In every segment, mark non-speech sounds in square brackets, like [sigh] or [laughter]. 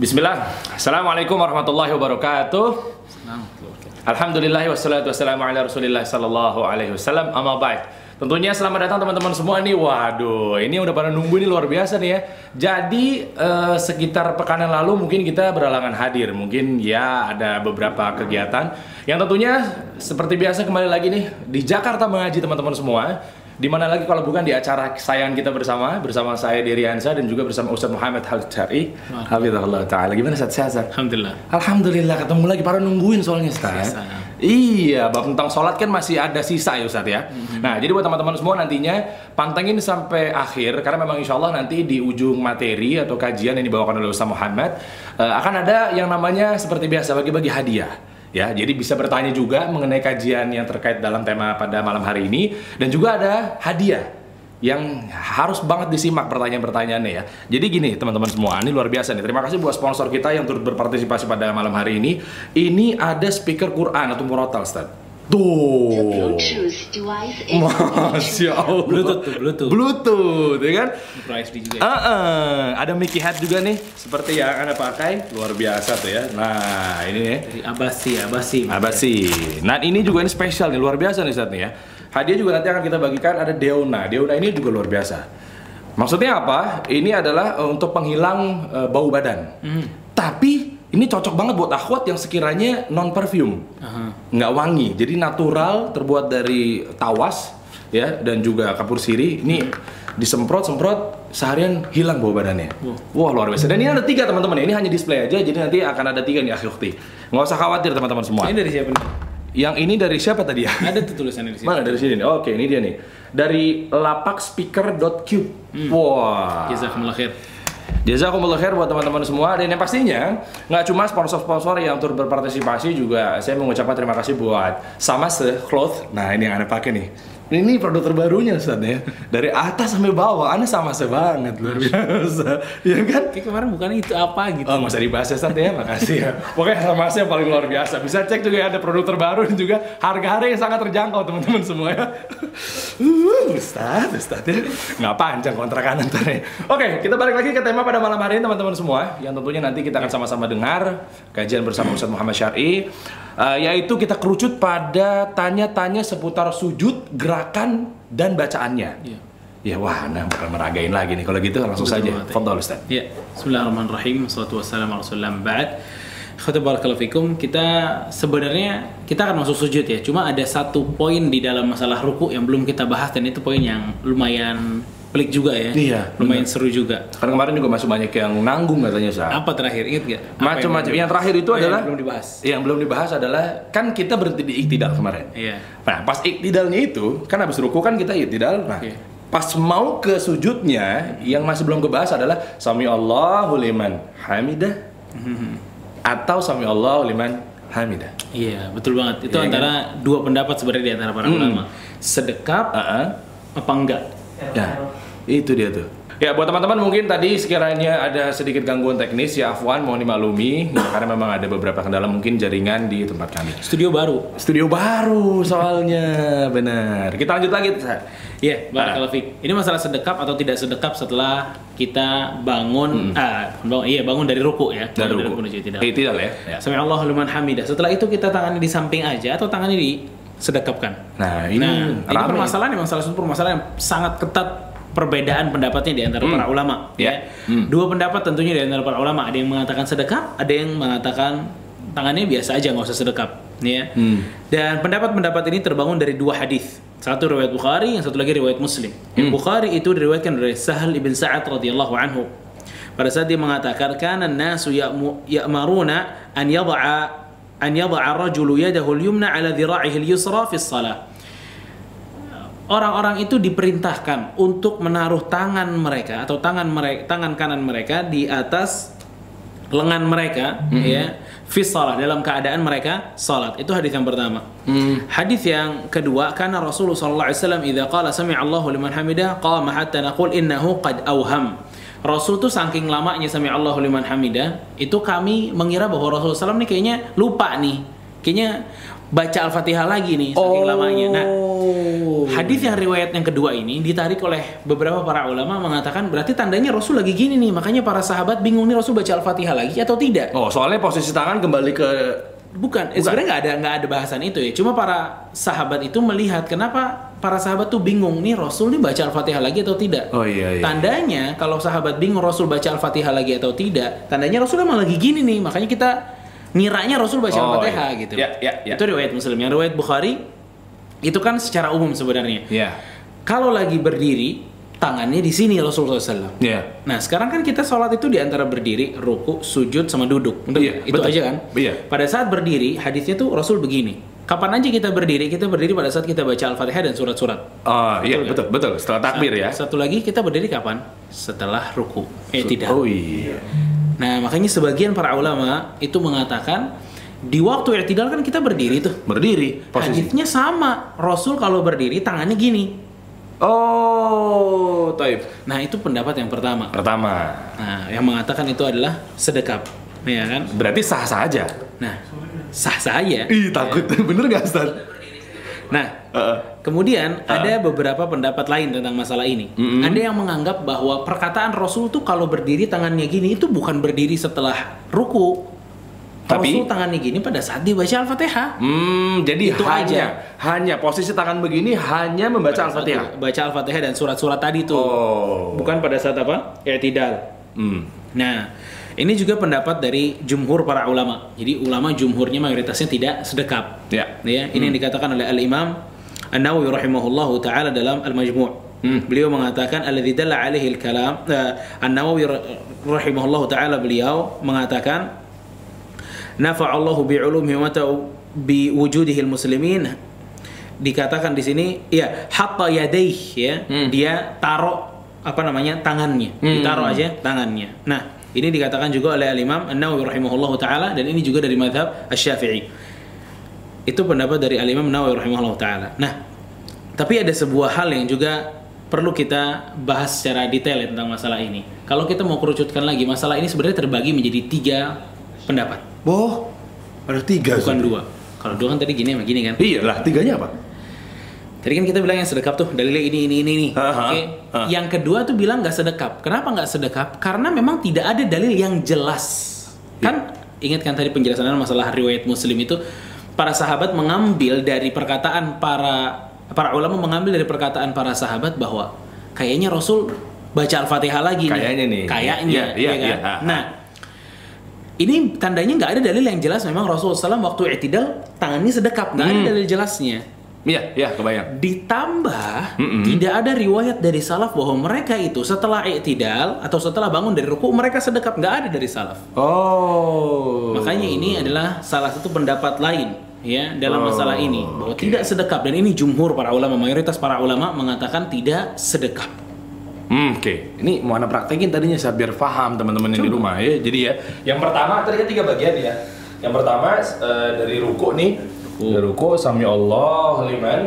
Bismillah. Assalamualaikum warahmatullahi wabarakatuh. Alhamdulillah wassalatu wassalamu ala Rasulillah sallallahu alaihi wasallam. Amma ba'd. Tentunya selamat datang teman-teman semua nih. Waduh, ini udah pada nunggu ini luar biasa nih ya. Jadi eh, sekitar pekan yang lalu mungkin kita beralangan hadir. Mungkin ya ada beberapa kegiatan yang tentunya seperti biasa kembali lagi nih di Jakarta mengaji teman-teman semua. Di mana lagi kalau bukan di acara kesayangan kita bersama bersama saya Diri Ansa dan juga bersama Ustaz Muhammad Halid Syari. Hafizahullah taala. Gimana Ustaz sehat? Alhamdulillah. Alhamdulillah ketemu lagi para nungguin soalnya Ustaz. Biasa. Iya, bab tentang sholat kan masih ada sisa ya Ustaz ya. Mhm. Nah, jadi buat teman-teman semua nantinya pantengin sampai akhir karena memang insya Allah nanti di ujung materi atau kajian yang dibawakan oleh Ustaz Muhammad eh, akan ada yang namanya seperti biasa bagi-bagi hadiah. Ya, jadi bisa bertanya juga mengenai kajian yang terkait dalam tema pada malam hari ini dan juga ada hadiah yang harus banget disimak pertanyaan-pertanyaannya ya. Jadi gini teman-teman semua, ini luar biasa nih. Terima kasih buat sponsor kita yang turut berpartisipasi pada malam hari ini. Ini ada speaker Quran atau murotal, Ustaz. Tuh. Bluetooth device is [laughs] Masya Allah. Bluetooth tuh, Bluetooth. Bluetooth, ya kan? HD juga. Ah, ah. ada Mickey Hat juga nih, seperti yang anda pakai, luar biasa tuh ya. Nah, ini nih. Dari Abasi, Abasi. Abasi. Nah ini juga ini spesial nih, luar biasa nih Ustaz nih ya. Hadiah juga nanti akan kita bagikan ada Deona. Deona ini juga luar biasa. Maksudnya apa? Ini adalah eh, untuk penghilang eh, bau badan. Tapi ini cocok banget buat akhwat yang sekiranya non perfume, nggak wangi. Jadi natural, terbuat dari tawas ya dan juga kapur siri. Ini disemprot semprot seharian hilang bau badannya. Wah luar biasa. Dan ini ada tiga teman-teman. Ini hanya display aja. Jadi nanti akan ada tiga nih akhwati. Nggak usah khawatir teman-teman semua. Ini dari siapa nih? Yang ini dari siapa tadi ya? Ada tuh tulisannya di sini. Mana dari sini nih? Oke, ini dia nih. Dari lapakspeaker.cube. Wah. Jazakumullah khair. Jazakumullah khair buat teman-teman semua dan yang pastinya nggak cuma sponsor-sponsor yang turut berpartisipasi juga saya mengucapkan terima kasih buat Samase Cloth. Nah, ini yang Anda pakai nih. Ini produk terbarunya Ustaz ya. Dari atas sampai bawah, Anda sama banget luar biasa. Ya kan? Kayak kemarin bukan itu apa gitu. Oh, nggak usah dibahas ya, Ustaz ya, makasih ya. Pokoknya sama yang paling luar biasa. Bisa cek juga ya, ada produk terbaru dan juga harga-harga yang sangat terjangkau teman-teman semua ya. Uh, Ustaz, Ustaz ya. Nggak panjang kontrakan ntar ya. Oke, kita balik lagi ke tema pada malam hari ini teman-teman semua. Yang tentunya nanti kita akan sama-sama dengar kajian bersama Ustaz Muhammad Syar'i. Eh, yaitu kita kerucut pada tanya-tanya seputar sujud, gerakan, dan bacaannya. Iya. Ya wah, nah bakal meragain lagi nih. Kalau gitu langsung Betul saja. ya. Fadol Ustaz. Ya, Bismillahirrahmanirrahim. Wassalatu wassalamu ala Rasulillah ba'd. Khotib barakallahu fikum. Kita sebenarnya kita akan masuk sujud ya. Cuma ada satu poin di dalam masalah ruku yang belum kita bahas dan itu poin yang lumayan pelik juga ya. Iya, Lumayan seru juga. Karena kemarin juga masuk banyak yang nanggung katanya Sa. Apa terakhir? Ingat gak? Macam-macam. belum Yang terakhir itu Oh, yang adalah belum dibahas. Yang belum dibahas adalah kan kita berhenti di iktidal kemarin. Iya. Nah, pas iktidalnya itu kan habis ruku kan kita iktidal. Nah, Iya. pas mau ke sujudnya yang masih belum kebahas adalah sami Allahu liman hamidah atau sami Allahu liman hamidah. Iya, betul banget. Itu Iya antara dua pendapat sebenarnya di antara para Hmm. ulama. Sedekap Heeh. apa enggak? Ya, itu dia tuh. Ya, buat teman-teman mungkin tadi sekiranya ada sedikit gangguan teknis, ya Afwan mohon dimaklumi, ya, karena memang ada beberapa kendala mungkin jaringan di tempat kami. Studio baru. Studio baru soalnya, benar. Kita lanjut lagi. Iya, barakallahu fiik. Ini masalah sedekap atau tidak sedekap setelah kita bangun ah, bangun, iya bangun dari ruku ya. Dari Bangun ruku. menuju tidak. Iktidal ya. ya. Sami Allahu liman hamidah. Setelah itu kita tangannya di samping aja atau tangannya di sedekapkan. Nah, ini nah, ini rame. permasalahan memang salah satu permasalahan yang sangat ketat perbedaan pendapatnya di antara Hmm. para ulama Ya. ya. Hmm. Dua pendapat tentunya di antara para ulama. Ada yang mengatakan sedekap, ada yang mengatakan tangannya biasa aja nggak usah sedekap, ya. Hmm. Dan pendapat-pendapat ini terbangun dari dua hadis. Satu riwayat Bukhari, yang satu lagi riwayat Muslim. Yang Hmm. Bukhari itu diriwayatkan dari Sahal ibn Sa'ad radhiyallahu anhu. Pada saat dia mengatakan, "Kana nasu ya'maruna an yadha'a an yadha'a ar-rajulu yadahu al-yumna 'ala dhira'ihi al-yusra fi shalah." Orang-orang itu diperintahkan untuk menaruh tangan mereka atau tangan mereka tangan kanan mereka di atas lengan mereka ya fi shalah dalam keadaan mereka salat. Itu hadis yang pertama. Hadis yang kedua karena Rasulullah sallallahu alaihi wasallam idza qala sami Allahu liman hamidah qama hatta naqul innahu qad awham. Rasul tuh saking lamanya sami Allahu liman hamidah itu kami mengira bahwa Rasulullah SAW ini kayaknya lupa nih. Kayaknya baca Al-Fatihah lagi nih saking lamanya. Nah, hadis yang riwayat yang kedua ini ditarik oleh beberapa para ulama mengatakan berarti tandanya Rasul lagi gini nih, makanya para sahabat bingung nih Rasul baca Al-Fatihah lagi atau tidak. Oh, soalnya posisi tangan kembali ke Bukan, eh, sebenarnya nggak ada nggak ada bahasan itu ya. Cuma para sahabat itu melihat kenapa para sahabat tuh bingung nih Rasul nih baca Al-Fatihah lagi atau tidak. Oh iya iya. Tandanya kalau sahabat bingung Rasul baca Al-Fatihah lagi atau tidak, tandanya Rasul emang lagi gini nih. Makanya kita ngiranya Rasul baca Oh, Al-Fatihah iya. gitu. Ya, ya, ya. Itu riwayat Muslim. Yang riwayat Bukhari itu kan secara umum sebenarnya. Iya. Kalau lagi berdiri, tangannya di sini Rasulullah SAW. Iya. Nah sekarang kan kita sholat itu di antara berdiri, ruku, sujud, sama duduk. Betul Iya, nggak? itu betul. aja kan? Iya. Pada saat berdiri, hadisnya tuh Rasul begini. Kapan aja kita berdiri? Kita berdiri pada saat kita baca Al-Fatihah dan surat-surat. Oh iya Betul, betul betul. Setelah takbir ya. Satu lagi kita berdiri kapan? Setelah ruku. Eh tidak. Oh iya. Nah makanya sebagian para ulama itu mengatakan di waktu i'tidal kan kita berdiri tuh. Berdiri posisi. Hadisnya sama. Rasul kalau berdiri tangannya gini. Oh, Nah itu pendapat yang pertama. Pertama. Nah yang mengatakan itu adalah sedekap, ya kan? Berarti sah-sah aja. Nah sah saja. Ih, takut. Bener gak, Ustaz? Nah Heeh. kemudian ada beberapa pendapat lain tentang masalah ini. Mm-mm. Ada yang menganggap bahwa perkataan Rasul tuh kalau berdiri tangannya gini itu bukan berdiri setelah ruku. Tapi- Rasul tangannya gini pada saat dibaca Al-Fatihah. Hmm, jadi Itu hanya aja. hanya posisi tangan begini hanya membaca Al-Fatihah. Baca Al-Fatihah dan surat-surat tadi tuh. Oh. Bukan pada saat apa? I'tidal. Hmm. Nah, ini juga pendapat dari jumhur para ulama. Jadi ulama jumhurnya mayoritasnya tidak sedekap. Ya. Ya, ini yang dikatakan oleh Al-Imam An-Nawawi rahimahullahu taala dalam Al-Majmu'. Hmm. Beliau mengatakan alladzi dalla alaihi al-kalam eh, An-Nawawi ra- rahimahullahu taala beliau mengatakan nafa'allahu bi'ulumihi wa mata'u biwujudihi muslimin. Dikatakan di sini ya hatta yadaih ya. Hmm. dia taruh apa namanya tangannya. Hmm. ditaruh aja tangannya. Nah ini dikatakan juga oleh al-Imam An-Nawawi rahimahullahu taala dan ini juga dari madhab Asy-Syafi'i. Itu pendapat dari al-Imam Nawawi rahimahullahu taala. Nah tapi ada sebuah hal yang juga perlu kita bahas secara detail ya tentang masalah ini. Kalau kita mau kerucutkan lagi masalah ini sebenarnya terbagi menjadi tiga pendapat Boh, ada tiga. bukan dua kalau dua kan tadi gini sama gini kan Iya lah, tiganya apa? Tadi kan kita bilang yang sedekap tuh dalilnya ini ini ini nih. Oke. aha. Yang kedua tuh bilang nggak sedekap. Kenapa nggak sedekap? Karena memang tidak ada dalil yang jelas. Kan ingat kan tadi penjelasan masalah riwayat Muslim itu para sahabat mengambil dari perkataan para para ulama mengambil dari perkataan para sahabat bahwa kayaknya Rasul baca Al-Fatihah lagi nih. Kayaknya nih. Kayaknya, Iya, iya, ya kan? iya. Ha, ha. Nah, ini tandanya nggak ada dalil yang jelas memang Rasulullah SAW waktu i'tidal tangannya sedekap nggak ada Hmm. dalil jelasnya Iya, iya, kebayang. Ditambah Mm-mm. tidak ada riwayat dari salaf bahwa mereka itu setelah i'tidal atau setelah bangun dari ruku mereka sedekap nggak ada dari salaf. Oh. Makanya ini adalah salah satu pendapat lain ya dalam Oh, masalah ini bahwa oke. tidak sedekap dan ini jumhur para ulama mayoritas para ulama mengatakan tidak sedekap. Hmm, Oke, ini mau anda praktekin tadinya saya biar paham teman-teman yang di rumah ya. Jadi ya, yang pertama tadi kan tiga bagian ya. Yang pertama eh, dari ruku nih, Ruku. dari ruku sami Allah liman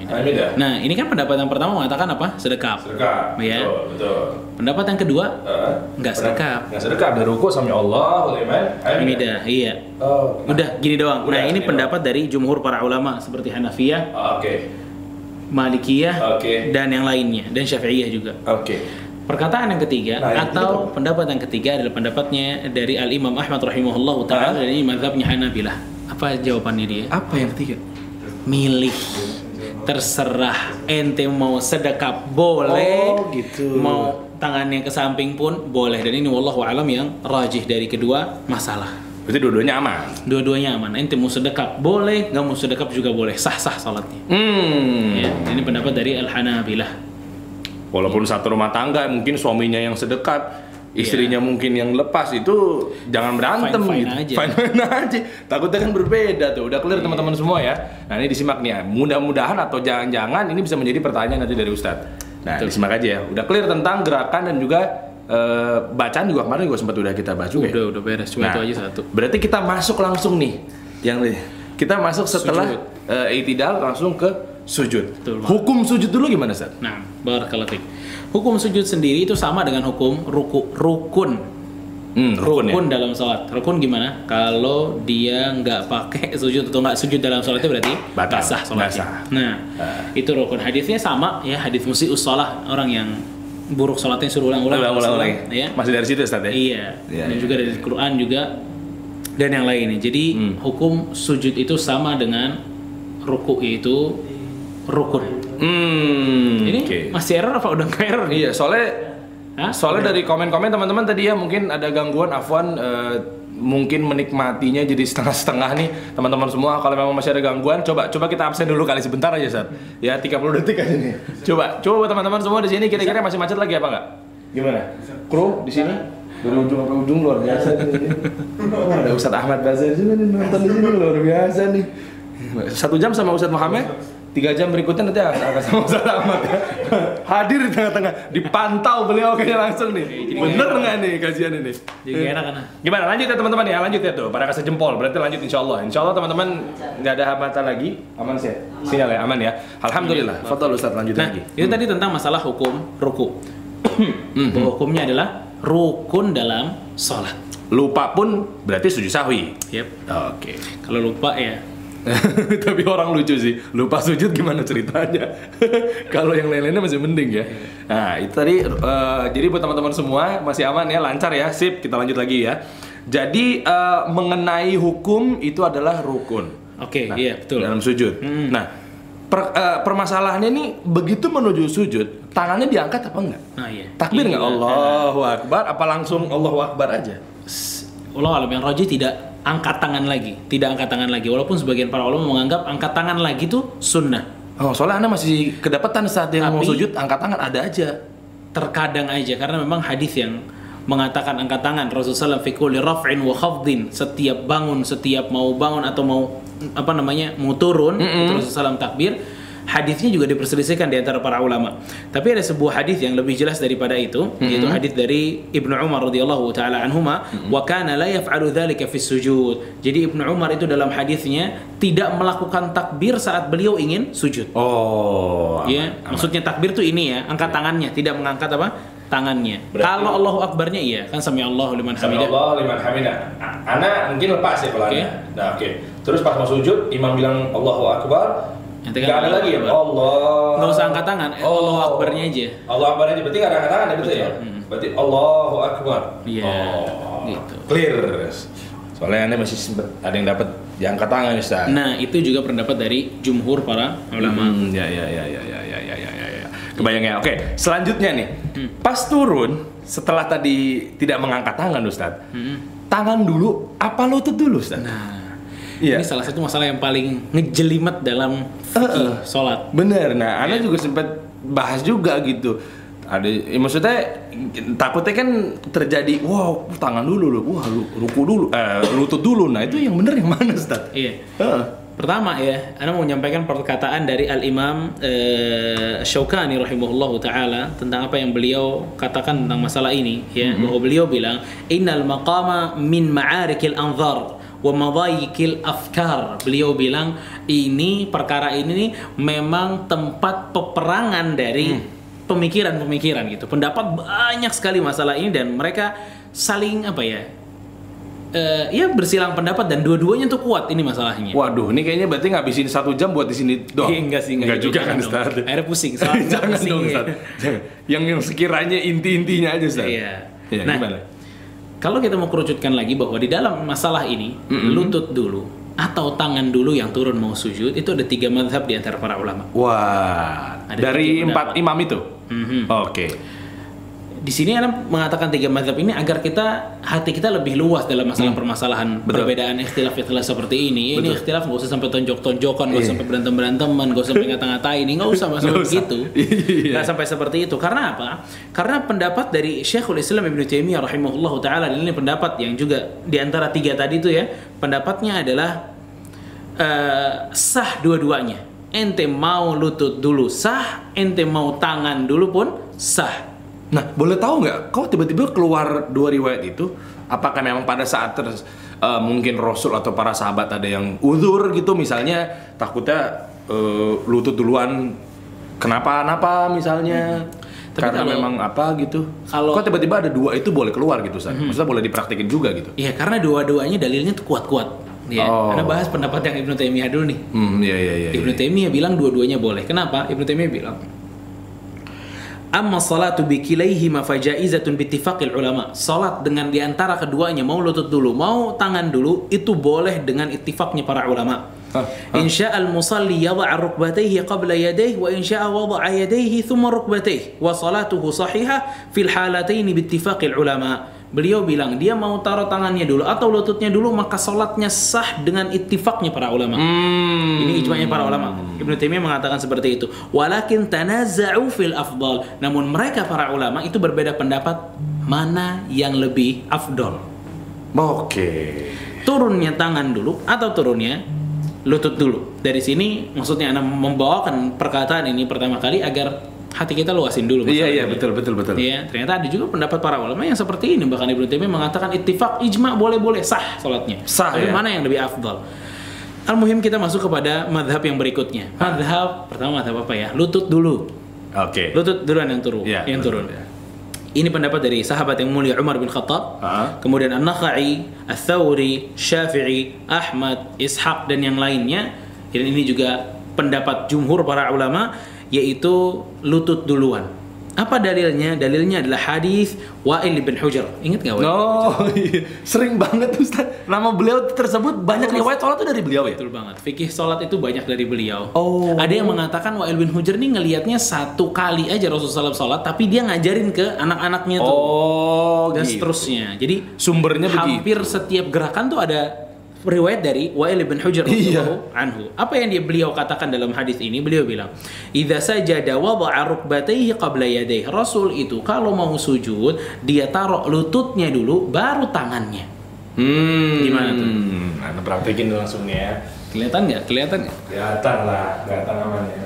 hamidah. Nah ini kan pendapat yang pertama mengatakan apa sedekap. Sedekap. Ya. Betul, betul. Pendapat yang kedua Eh, Nggak sedekap. Nggak sedekap dari ruku sami Allah liman hamidah. Iya. Oh, nah. Udah gini doang. Udah, nah ini pendapat dari jumhur para ulama seperti Hanafiyah, Ah, Oke, Malikiyah, Oke. dan yang lainnya dan Syafi'iyah juga. oke. Perkataan yang ketiga Nah, yang atau pendapat yang ketiga adalah pendapatnya dari Al Imam Ahmad rahimahullah taala Ah. dan ini mazhabnya Hanabilah. Apa jawabannya dia? Apa yang ketiga? Milih. Terserah ente mau sedekap boleh, Oh, gitu. mau tangannya ke samping pun boleh dan ini wallahu alam yang rajih dari kedua masalah. Berarti dua-duanya aman. Dua-duanya aman. Ente mau sedekap boleh, nggak mau sedekap juga boleh. Sah-sah salatnya. Hmm. Ya, ini pendapat dari Al Hanabilah. Walaupun satu rumah tangga mungkin suaminya yang sedekat, istrinya mungkin yang lepas itu jangan berantem Fine-fine gitu. aja. Fine-fine aja. Takutnya kan berbeda tuh. Udah clear teman-teman semua ya. Nah, ini disimak nih ya. Mudah-mudahan atau jangan-jangan ini bisa menjadi pertanyaan nanti dari Ustadz. Nah, Betul. disimak aja ya. Udah clear tentang gerakan dan juga eh, bacaan juga kemarin juga sempat udah kita bahas juga. ya. Udah, udah beres. Cuma Nah, itu aja satu. Berarti kita masuk langsung nih. Yang kita masuk setelah Sujud. eh, itidal langsung ke sujud. Betul. Hukum sujud dulu gimana, Ustadz? Nah, fiik. Hukum sujud sendiri itu sama dengan hukum ruku, rukun. Hmm, rukun ya? dalam sholat. Rukun gimana? Kalau dia nggak pakai [laughs] sujud atau nggak sujud dalam sholat itu berarti Batal. nggak sah sholatnya. Nah, Ah. itu rukun. Hadisnya sama ya, hadis musi sholat orang yang buruk sholatnya suruh ulang-ulang. Ulang-ulang. Ya. Masih dari situ Ustaz ya? Iya. Iya, dan iya. juga dari Quran juga dan yang lainnya. Jadi Hmm. hukum sujud itu sama dengan ruku yaitu rukun. Hmm. Ini oke. masih error apa udah nggak error? Iya, soalnya Hah? soalnya dari komen-komen teman-teman tadi ya mungkin ada gangguan Afwan eh, mungkin menikmatinya jadi setengah-setengah nih teman-teman semua. Kalau memang masih ada gangguan coba coba kita absen dulu kali sebentar aja Sat. Ya 30 detik aja nih. Coba coba buat teman-teman semua di sini kira-kira masih macet lagi apa enggak? Gimana? Kru di sini? Dari ujung sampai ujung luar biasa nih. Ada Ustadz Ahmad Bazar juga nih nonton di sini luar biasa nih. Satu jam sama Ustadz Muhammad tiga jam berikutnya nanti akan sama Ustadz Ahmad. Ya. hadir di tengah-tengah. Dipantau beliau kayaknya langsung nih. Bener nggak nih kajian ini? Jadi enak kan? Gimana? Lanjut ya teman-teman ya. Lanjut ya tuh. Pada kasih jempol. Berarti lanjut insya Allah insya Allah teman-teman nggak ada hambatan lagi. Aman sih ya? sinyal ya? Aman ya? Alhamdulillah. Fadol Ustaz. Lanjut Nah, lagi. itu tadi tentang masalah hukum ruku. [coughs] Hukumnya adalah rukun dalam sholat. lupa pun berarti sujud sahwi. Yep. oke. Kalau lupa ya [laughs] tapi orang lucu sih. Lupa sujud gimana ceritanya. [laughs] Kalau yang lain-lainnya masih mending ya. Nah itu tadi eh, jadi buat teman-teman semua masih aman ya lancar ya. Sip kita lanjut lagi ya. Jadi eh, mengenai hukum itu adalah rukun. Oke, Nah, iya betul. dalam sujud. Hmm. nah per- eh, permasalahannya nih begitu menuju sujud tangannya diangkat apa enggak? Nah, iya. takbir nggak Iya. Allahu Akbar apa langsung Allahu Akbar aja Allah alam yang roji tidak angkat tangan lagi, tidak angkat tangan lagi. Walaupun sebagian para ulama menganggap angkat tangan lagi itu sunnah. Oh, soalnya anda masih kedapatan saat yang mau Tapi- sujud angkat tangan ada aja. Terkadang aja karena memang hadis yang mengatakan angkat tangan Rasulullah SAW fi kulli raf'in wa khafdin setiap bangun setiap mau bangun atau mau apa namanya mau turun itu Rasulullah SAW takbir hadisnya juga diperselisihkan di antara para ulama tapi ada sebuah hadis yang lebih jelas daripada itu yaitu hadis dari Ibnu Umar radhiyallahu taala anhuma wa kana la yaf'alu dzalika fi sujud jadi Ibnu Umar itu dalam hadisnya tidak melakukan takbir saat beliau ingin sujud Oh. Ya, maksudnya takbir tuh ini ya, angkat tangannya, tidak mengangkat apa? Tangannya. Berarti- Kalau Allahu Akbarnya iya, kan sami Allahu liman hamidah. Allah liman hamidah. Ana mungkin lepas ya Oke. Ana. Nah, oke. Terus pas mau sujud, imam bilang Allahu Akbar. Nanti kan ada lagi ya? Allah. Nggak usah angkat tangan, eh, Allahu Akbarnya aja. Allahu Akbar aja. Berarti nggak ada angkat tangan ya betul ya? Berarti Allahu Akbar. Iya, Oh, gitu. Clear. Soalnya Anda masih sempet ada yang dapat diangkat tangan Ustaz. Nah, itu juga pendapat dari jumhur para ulama. Hmm, ya ya ya ya ya ya ya ya ya. ya. Kebayang ya. Oke, selanjutnya nih. Pas turun setelah tadi tidak mengangkat tangan Ustaz. Tangan dulu apa lutut dulu Ustaz? Nah, Iya. ini salah satu masalah yang paling ngejelimet dalam fikih sholat. Bener. Nah, Anda juga sempat bahas juga gitu. Ada, ya maksudnya takutnya kan terjadi, wow tangan dulu, loh. wah lu- ruku dulu, eh, lutut dulu. Nah itu yang bener yang mana Ustaz? Iya. Heeh. Pertama ya, Anda mau menyampaikan perkataan dari Al Imam eh, Syaukani rahimahullahu taala tentang apa yang beliau katakan tentang masalah ini ya, bahwa beliau bilang innal maqama min ma'arikil anzar wa madayikil afkar. Beliau bilang ini perkara ini nih memang tempat peperangan dari pemikiran-pemikiran gitu. Pendapat banyak sekali masalah ini dan mereka saling apa ya? eh, ya bersilang pendapat dan dua-duanya tuh kuat ini masalahnya. Waduh, ini kayaknya berarti ngabisin satu jam buat di sini doang. Iya, enggak sih, enggak, gitu. juga kan Ustaz. Akhirnya pusing, soalnya [laughs] Jangan pusing, dong iya. Ustaz. Yang yang sekiranya inti-intinya aja Ustaz. Iya. Iya, Nah, gimana? Kalau kita mau kerucutkan lagi bahwa di dalam masalah ini lutut dulu atau tangan dulu yang turun mau sujud itu ada tiga madhab di antara para ulama. Wah, Ada dari empat imam itu. Mhm. Oke. Di sini Anda mengatakan tiga madhab ini agar kita hati kita lebih luas dalam masalah permasalahan Hmm. Betul. perbedaan ikhtilaf-ikhtilaf seperti ini. Ini Betul. ikhtilaf nggak usah sampai tonjok-tonjokan, nggak usah Iya. sampai berantem-beranteman, nggak usah sampai ngata-ngatain, nggak usah [laughs] usah. begitu. [laughs] Iya. Nggak sampai seperti itu. Karena apa? Karena pendapat dari Syekhul Islam Ibnu Taimiyah rahimahullah taala dan ini pendapat yang juga di antara tiga tadi itu ya, pendapatnya adalah eh, sah dua-duanya. Ente mau lutut dulu sah, ente mau tangan dulu pun sah. Nah, boleh tahu nggak? Kok tiba-tiba keluar dua riwayat itu? Apakah memang pada saat ter, eh, mungkin Rasul atau para sahabat ada yang uzur gitu, misalnya takutnya eh, lutut duluan kenapa-napa misalnya? Tapi Karena kalau- memang apa gitu? kalau- kok tiba-tiba ada dua itu boleh keluar gitu, San? Maksudnya boleh dipraktekin juga gitu? Iya, karena dua-duanya dalilnya tuh kuat-kuat. Ya, Oh. Anda bahas pendapat yang Ibnu Taimiyah dulu nih. Hmm, iya iya iya. Ibnu iya. Taimiyah bilang dua-duanya boleh. Kenapa? Ibnu Taimiyah bilang Amma salatu bikilaihima fajaizatun bittifaqil ulama. Salat dengan di antara keduanya mau lutut dulu, mau tangan dulu itu boleh dengan ittifaqnya para ulama. Hah, In syaa al-musalli yad'a rukbatayhi qabla yadayhi wa in syaa wada'a yadayhi thumma rukbatayhi wa salatuhu sahihah fil halataini bittifaqil ulama. Beliau bilang dia mau taruh tangannya dulu atau lututnya dulu maka salatnya sah dengan ittifaqnya para ulama. Hmm. Ini ijma'nya para ulama. Ibnu Taimiyah mengatakan seperti itu. Walakin tanaza'u fil afdal. Namun mereka para ulama itu berbeda pendapat mana yang lebih afdol. Oke. Turunnya tangan dulu atau turunnya lutut dulu. Dari sini maksudnya Anda membawakan perkataan ini pertama kali agar hati kita luasin dulu. Iya iya ini. betul betul betul. Iya, ternyata ada juga pendapat para ulama yang seperti ini. Bahkan Ibnu Taimiyah mengatakan ittifaq ijma boleh-boleh sah salatnya. Sah, Tapi ya? mana yang lebih afdal? Al-muhim kita masuk kepada madhab yang berikutnya. Madhab pertama madhab apa ya? Lutut dulu. Oke. Lutut duluan yang turun. Iya, yang turun. ya. Ini pendapat dari sahabat yang mulia Umar bin Khattab. Ah. Kemudian An-Nakhai, Ats-Tsauri, Syafi'i, Ahmad, Ishaq dan yang lainnya. Dan ini juga pendapat jumhur para ulama yaitu lutut duluan. Apa dalilnya? Dalilnya adalah hadis Wa'il bin Hujr. Ingat nggak Wa'il? Oh, [laughs] iya. sering banget Ustaz. Nama beliau tersebut banyak riwayat soal itu dari beliau ya? Betul banget. Fikih sholat itu banyak dari beliau. Oh. Ada yang mengatakan Wa'il bin Hujr ini ngelihatnya satu kali aja Rasulullah SAW sholat, tapi dia ngajarin ke anak-anaknya tuh. Oh, dan gitu. seterusnya. Jadi Sumbernya hampir begitu. setiap gerakan tuh ada riwayat dari Wa'il bin Hujr Iya. anhu. Apa yang dia beliau katakan dalam hadis ini? Beliau bilang, "Idza sajada wada'a rukbatayhi qabla yadayhi." Rasul itu kalau mau sujud, dia taruh lututnya dulu baru tangannya. Hmm. Gimana tuh? Nah, praktekin langsung ya. Kelihatan nggak? Kelihatan nggak? Kelihatan lah, kelihatan namanya.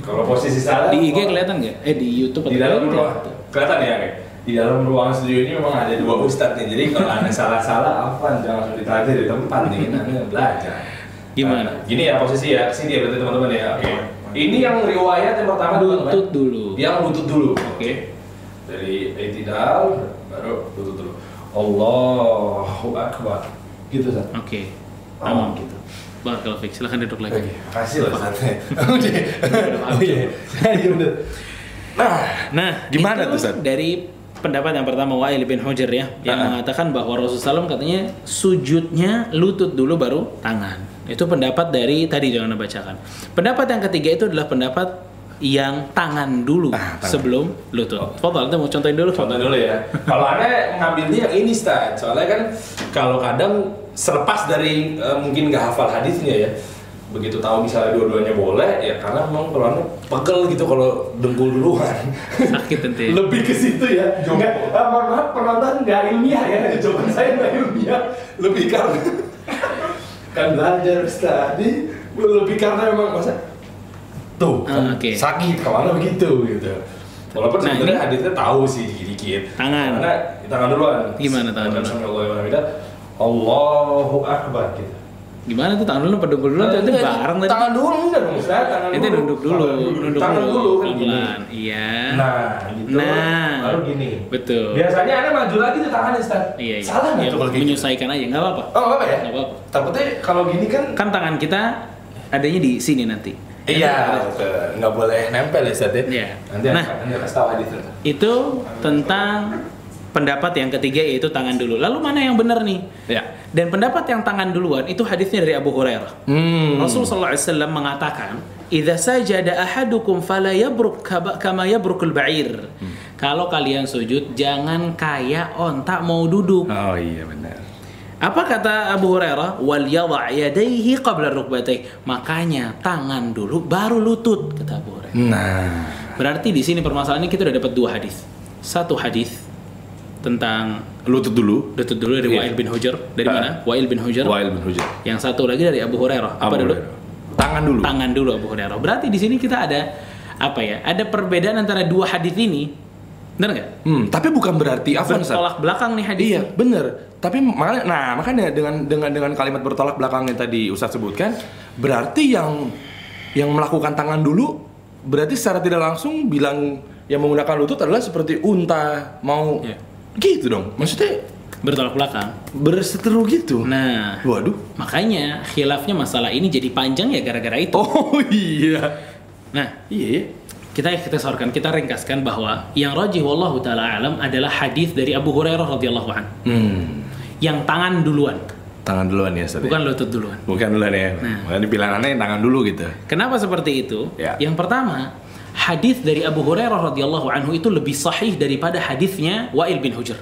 Kalau posisi salah Di IG kelihatan nggak? Eh di YouTube atau dalam di- ruang kelihatan ya Rek? Di dalam ruang studio ini memang ada dua ustadz nih jadi kalau anda salah-salah apa jangan langsung ditagih di tempat nih anda belajar Gimana? Nah, gini ya posisi ya sini ya berarti teman-teman ya oke ini yang riwayat yang pertama dulu Lutut dulu. yang lutut dulu oke dari itidal baru lutut dulu Allahu akbar gitu Ustaz Oke. Oh. Aman gitu. Barakallahu fiik. Silakan duduk lagi. Oke, makasih loh. [laughs] Oh iya. Iya bener. Nah, Nah, Gimana tuh, Ustaz? Dari pendapat yang pertama Wa'il bin Hujr ya, yang Ah. mengatakan bahwa Rasulullah SAW katanya sujudnya lutut dulu baru tangan. Itu pendapat dari tadi jangan bacakan. Pendapat yang ketiga itu adalah pendapat yang tangan dulu Ah, tangan. sebelum lutut. Fadal, Anda mau contohin dulu? Contoh dulu ya. Kalau anda ngambilnya yang ini, Ustaz. Soalnya kan kalau kadang selepas dari eh, mungkin nggak hafal hadisnya ya. Begitu tahu misalnya dua-duanya boleh, ya karena memang kalau anda pegel gitu kalau dengkul duluan. Sakit nanti. [laughs] Lebih ke situ ya. Nggak, ah, mohon maaf penonton nggak ilmiah ya. Jawaban saya nggak ilmiah. Lebih karena [laughs] kan belajar. Jadi lebih karena memang masa tuh kan oke. sakit ke mana begitu gitu. Walaupun Nah, sebenarnya hadisnya tahu sih dikit-dikit. Tangan. Karena tangan duluan. Gimana tangan dulu? dulu? Allahu Akbar gitu. Gimana tuh tangan dulu dengkul dulu? Itu Enggak, bareng tadi. Tangan dulu enggak dong, Ustaz. Tangan Itu dulu. nunduk dulu, Tangan nunduk tangan dulu. kan gini. Iya. Nah, gitu. Nah. Baru gini. Betul. Biasanya Anda maju lagi tuh tangannya, Ustaz. Iya, iya. Salah nggak Iya, tuh gitu? menyesuaikan aja, nggak apa-apa. Oh, nggak apa ya? Nggak apa-apa. Takutnya kalau gini kan Kan tangan kita adanya di sini nanti. Iya, betul. nggak boleh nempel ya, Ustaz ya? Iya. Nanti Nah. nanti tahu hadisnya. Itu tentang pendapat yang ketiga yaitu tangan dulu. Lalu mana yang benar nih? Ya. Dan pendapat yang tangan duluan itu hadisnya dari Abu Hurairah. Hmm. Rasul sallallahu alaihi wasallam mengatakan, "Idza sajada ahadukum fala yabruk kama yabrukul ba'ir." Hmm. Kalau kalian sujud jangan kayak onta mau duduk. Oh iya benar. Apa kata Abu Hurairah? Wal yadha' yadayhi qabla. Makanya tangan dulu baru lutut kata Abu Hurairah. Nah. Berarti di sini permasalahannya kita udah dapat dua hadis. Satu hadis tentang Lutut dulu. lutut dulu dari Iya. Wa'il bin Hujr. Dari Ah. mana? Wa'il bin Hujr. Wa'il bin Hujr. Yang satu lagi dari Abu Hurairah. Apa Abu dulu? Hurairah. Tangan dulu. Tangan dulu Abu Hurairah. Berarti di sini kita ada apa ya? Ada perbedaan antara dua hadis ini. Benar nggak? Hmm, tapi bukan berarti apa Ustaz? Bertolak belakang nih hadis. Iya, bener. Tapi makanya, nah makanya dengan dengan dengan kalimat bertolak belakang yang tadi Ustadz sebutkan, berarti yang yang melakukan tangan dulu berarti secara tidak langsung bilang yang menggunakan lutut adalah seperti unta mau Iya. Gitu dong. Maksudnya Bertolak belakang. berseteru gitu. Nah, Waduh. makanya khilafnya masalah ini jadi panjang ya gara-gara itu. Oh [laughs] iya. Nah, Iya. iya. kita kita sorkan, kita ringkaskan bahwa yang rajih wallahu taala alam adalah hadis dari Abu Hurairah radhiyallahu an. Hmm. Yang tangan duluan, Tangan duluan ya, Ustaz. ya? bukan lutut duluan. Bukan duluan ya. Nah. Makanya pilihannya yang tangan dulu gitu. Kenapa seperti itu? Ya. Yang pertama, hadis dari Abu Hurairah radhiyallahu anhu itu lebih sahih daripada hadisnya Wa'il bin Hujr.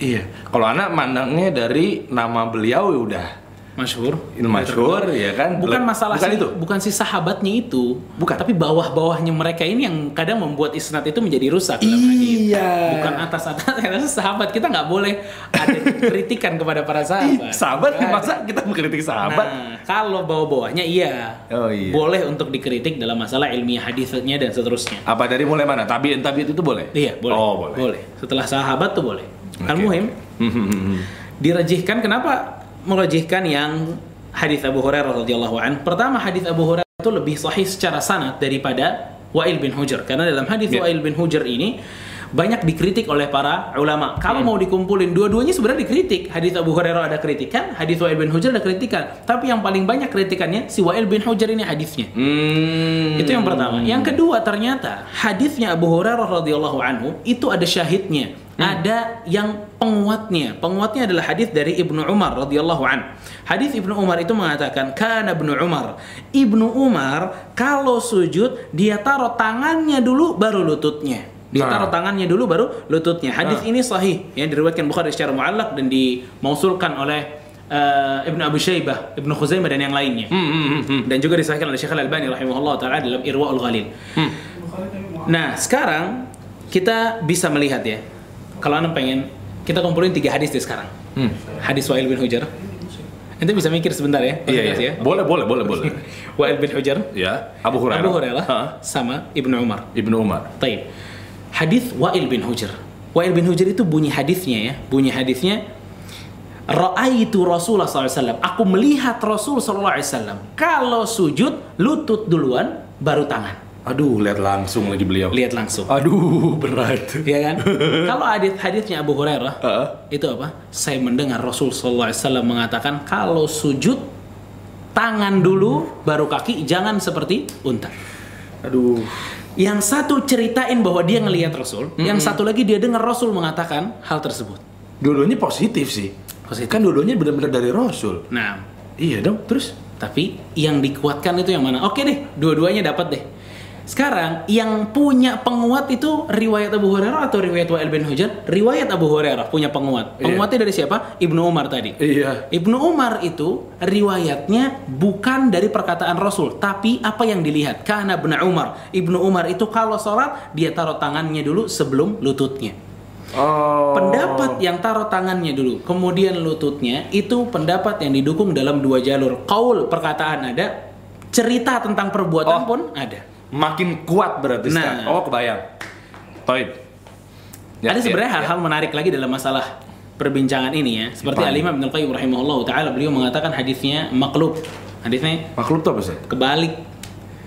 Iya. Kalau anak mandangnya dari nama beliau ya udah Masyhur. masyhur ya kan. Bukan masalah bukan si, itu. bukan si sahabatnya itu, Bukan. Tapi bawah-bawahnya mereka ini yang kadang membuat isnad itu menjadi rusak. Iya. Bukan atas-atas [laughs] karena sahabat kita nggak boleh ada [laughs] kritikan kepada para Ih, sahabat. sahabat Kan? masa kita mengkritik sahabat? Nah, kalau bawah-bawahnya iya. Oh, iya. Boleh untuk dikritik dalam masalah ilmiah hadisnya dan seterusnya. Apa dari mulai mana? Tabiin tabiin itu boleh? Iya, boleh. Oh, boleh. Setelah sahabat tuh boleh. Oke. Al-muhim Hmm, dirajihkan kenapa merajihkan yang hadis Abu Hurairah radhiyallahu an? Pertama hadis Abu Hurairah itu lebih sahih secara sanad daripada Wa'il bin Hujr karena dalam hadis Ya. Wa'il bin Hujr ini banyak dikritik oleh para ulama. Kalau Hmm. mau dikumpulin dua-duanya sebenarnya dikritik. Hadis Abu Hurairah ada kritikan, hadis Wa'il bin Hujr ada kritikan. Tapi yang paling banyak kritikannya si Wa'il bin Hujr ini hadisnya. Hmm. Itu yang pertama. Yang kedua ternyata hadisnya Abu Hurairah radhiyallahu anhu itu ada syahidnya, ada yang penguatnya. Penguatnya adalah hadis dari Ibnu Umar radhiyallahu an. Hadis Ibnu Umar itu mengatakan kana Ibnu Umar. Ibnu Umar kalau sujud dia taruh tangannya dulu baru lututnya. Dia Nah. taruh tangannya dulu baru lututnya. Hadis Nah. ini sahih yang diriwayatkan Bukhari secara muallak dan dimausulkan oleh eh, Ibnu Abu Syaibah, Ibnu Khuzaimah dan yang lainnya Hmm, hmm, hmm, hmm. dan juga disahkan oleh Syekh Al-Albani rahimahullah taala dalam Irwaul Ghalil. Hmm. Nah, sekarang kita bisa melihat ya. Kalau Anda pengen kita kumpulin tiga hadis deh sekarang. Hmm. Hadis Wa'il bin Hujar. Ente bisa mikir sebentar ya. Iya, iya. Boleh, boleh, boleh, boleh. [laughs] Wa'il bin Hujar, ya, Abu Hurairah. Abu Hurairah Ha, sama Ibnu Umar. Ibnu Umar. Taib. Hadis Wa'il bin Hujr. Wa'il bin Hujr itu bunyi hadisnya ya. Bunyi hadisnya Ra'aitu Rasulullah SAW. Aku melihat Rasul SAW. Kalau sujud, lutut duluan, baru tangan. Aduh, lihat langsung lagi beliau. Lihat langsung. Aduh, [laughs] berat. Ya kan? [laughs] kalau hadis hadisnya Abu Hurairah, Heeh. itu apa? Saya mendengar Rasul SAW mengatakan kalau sujud tangan dulu baru kaki, jangan seperti unta. Aduh. Yang satu ceritain bahwa dia ngelihat Rasul, yang satu lagi dia dengar Rasul mengatakan hal tersebut. Dua-duanya positif sih. Positif. Kan dua-duanya benar-benar dari Rasul. Nah, Iya dong, terus? tapi yang dikuatkan itu yang mana? Oke deh, dua-duanya dapat deh. Sekarang yang punya penguat itu riwayat Abu Hurairah atau riwayat Wa'il bin Hujar? Riwayat Abu Hurairah punya penguat. Iya. Penguatnya dari siapa? Ibnu Umar tadi. Iya. Ibnu Umar itu riwayatnya bukan dari perkataan Rasul, tapi apa yang dilihat. Karena Ibnu Umar, Ibnu Umar itu kalau sholat dia taruh tangannya dulu sebelum lututnya. Oh. Pendapat yang taruh tangannya dulu, kemudian lututnya itu pendapat yang didukung dalam dua jalur. Kaul perkataan ada, cerita tentang perbuatan Oh. pun ada. Makin kuat berarti Nah. sekarang. Oh, kebayang. Toib. Ya, ada sebenarnya ya, hal-hal menarik lagi dalam masalah perbincangan ini ya. Seperti? Al-Imam Ibnu Qayyim rahimahullah taala beliau mengatakan hadisnya maklub. Hadisnya Makhluk tuh apa sih? kebalik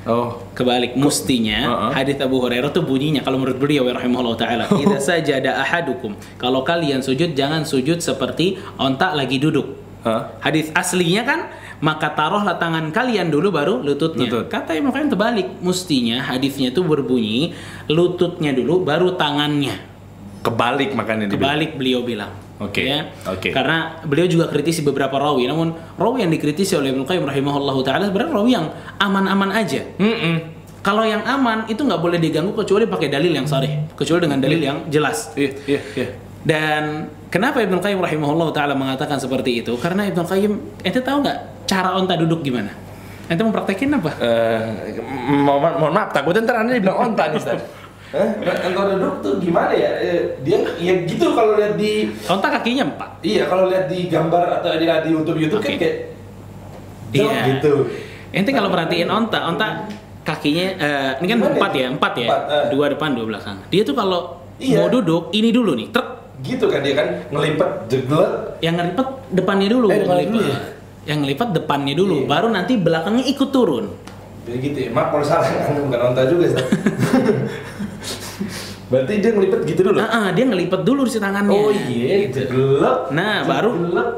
Oh. kebalik mustinya Uh-uh. hadis Abu Hurairah tuh bunyinya kalau menurut beliau ya rahimahullah taala [laughs] idza sajada ahadukum kalau kalian sujud jangan sujud seperti onta lagi duduk Hah? hadis aslinya kan maka taruhlah tangan kalian dulu baru lututnya Lutut. kata Imam Qayyim terbalik mustinya hadisnya itu berbunyi lututnya dulu baru tangannya Kebalik makanya kebalik beliau bilang Oke, ya oke. karena beliau juga kritisi beberapa rawi namun rawi yang dikritisi oleh Ibnu Qayyim rahimahullahu taala sebenarnya rawi yang aman-aman aja Mm-mm. kalau yang aman itu nggak boleh diganggu kecuali pakai dalil yang sarih, kecuali dengan dalil yang jelas. Iya, iya, iya. Dan kenapa Ibnu Qayyim rahimahullah taala mengatakan seperti itu? Karena Ibnu Qayyim, ente tahu nggak cara onta duduk gimana? Ente mau praktekin apa? Eh, mohon, mohon maaf, takutnya ntar anda dibilang onta nih, Ustaz. Hah? Kalau duduk tuh gimana ya? Eh, dia ya gitu kalau lihat di Onta kakinya empat. iya kalau lihat di gambar atau di di YouTube YouTube kan Oke. kayak Iya. gitu. Ente kalau perhatiin onta, onta kakinya eh, ini kan Gimana empat ya? ya, empat ya, Empat, eh. dua depan dua belakang. Dia tuh kalau Iya. mau duduk ini dulu nih, truk Gitu kan dia kan ngelipet jeglet. yang ngelipet depannya dulu, Eh, depannya ngelipet. dulu ya? Yang ngelipet depannya dulu, Iya. baru nanti belakangnya ikut turun. Jadi gitu ya. Maaf kalau salah kan bukan onta juga, Ustaz. [laughs] Berarti dia ngelipet gitu dulu. Ah, ah, dia ngelipet dulu si tangannya. Oh iya, gelap. Nah, baru gelap.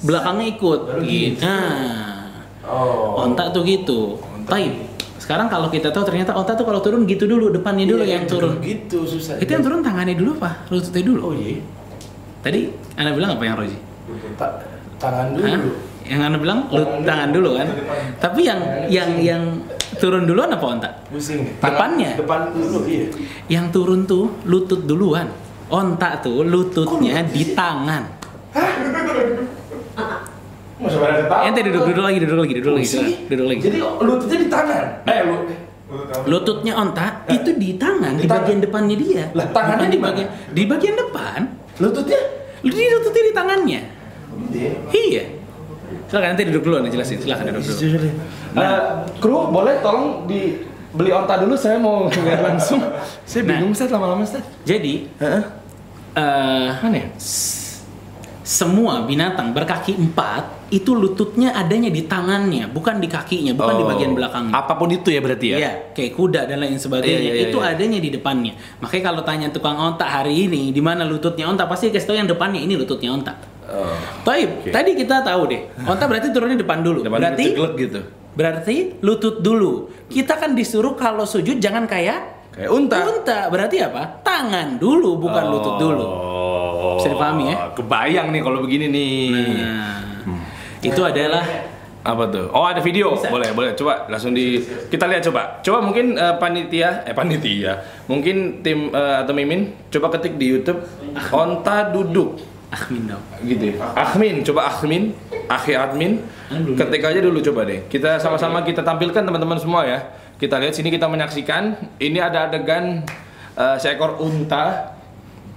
belakangnya ikut. Baru Gitu. gitu. Nah, Oh. onta tuh gitu. Taib. Sekarang kalau kita tahu ternyata onta tuh kalau turun gitu dulu, depannya dulu Iya, yang turun. Gitu susah. Itu yang turun tangannya dulu apa? Lututnya dulu. Oh iya. Tadi Anda bilang apa yang Roji? Ta- tangan dulu. Hah? Yang Anda bilang lut Tangan tangan dulu. dulu kan? Tapi yang yang yang turun duluan apa onta? Pusing. Depannya? Depan dulu iya. Yang turun tuh lutut duluan. Onta tuh lututnya di tangan. Masa pada tahu. Ente duduk duduk lagi, duduk lagi, duduk lagi, duduk lagi. Jadi lututnya di tangan. Eh lu. Lututnya onta itu di tangan, di, Di tangan. bagian depannya dia. Lah, tangannya di di bagian di bagian depan. Lututnya? Di lututnya di tangannya. Iya. Iya. Silakan nanti duduk dulu nih jelasin. Silakan duduk dulu. Nah, kru boleh tolong dibeli onta dulu saya mau [laughs] lihat langsung. Saya Nah. bingung Ustaz lama-lama Ustaz. Jadi Heeh. eh Mana ya? Semua binatang berkaki empat itu lututnya adanya di tangannya, bukan di kakinya, bukan di Oh. bagian belakangnya. Apa pun itu ya berarti ya. Iya, kayak kuda dan lain sebagainya Iya, iya, itu iya. adanya di depannya. Makanya kalau tanya tukang onta hari ini di mana lututnya onta pasti kasih tahu yang depannya ini lututnya onta. Oh. Taib, Oke. tadi kita tahu deh. Onta berarti turunnya depan dulu. Depan berarti gitu. berarti lutut dulu. Kita kan disuruh kalau sujud jangan kayak Kayak unta. unta. Berarti apa? Tangan dulu bukan lutut dulu. Oh. Bisa dipahami ya? Kebayang nih kalau begini nih. Nah, itu adalah Apa tuh? Oh ada video, Bisa. boleh boleh. Coba langsung di kita lihat coba. Coba mungkin eh, panitia, eh panitia, mungkin tim eh, atau Mimin, coba ketik di YouTube onta duduk, Ahmin dong. gitu. ya. Ahmin, coba Ahmin, Akhi Admin, ketik aja dulu coba deh. Kita sama-sama kita tampilkan teman-teman semua ya. Kita lihat sini kita menyaksikan. Ini ada adegan eh, seekor unta.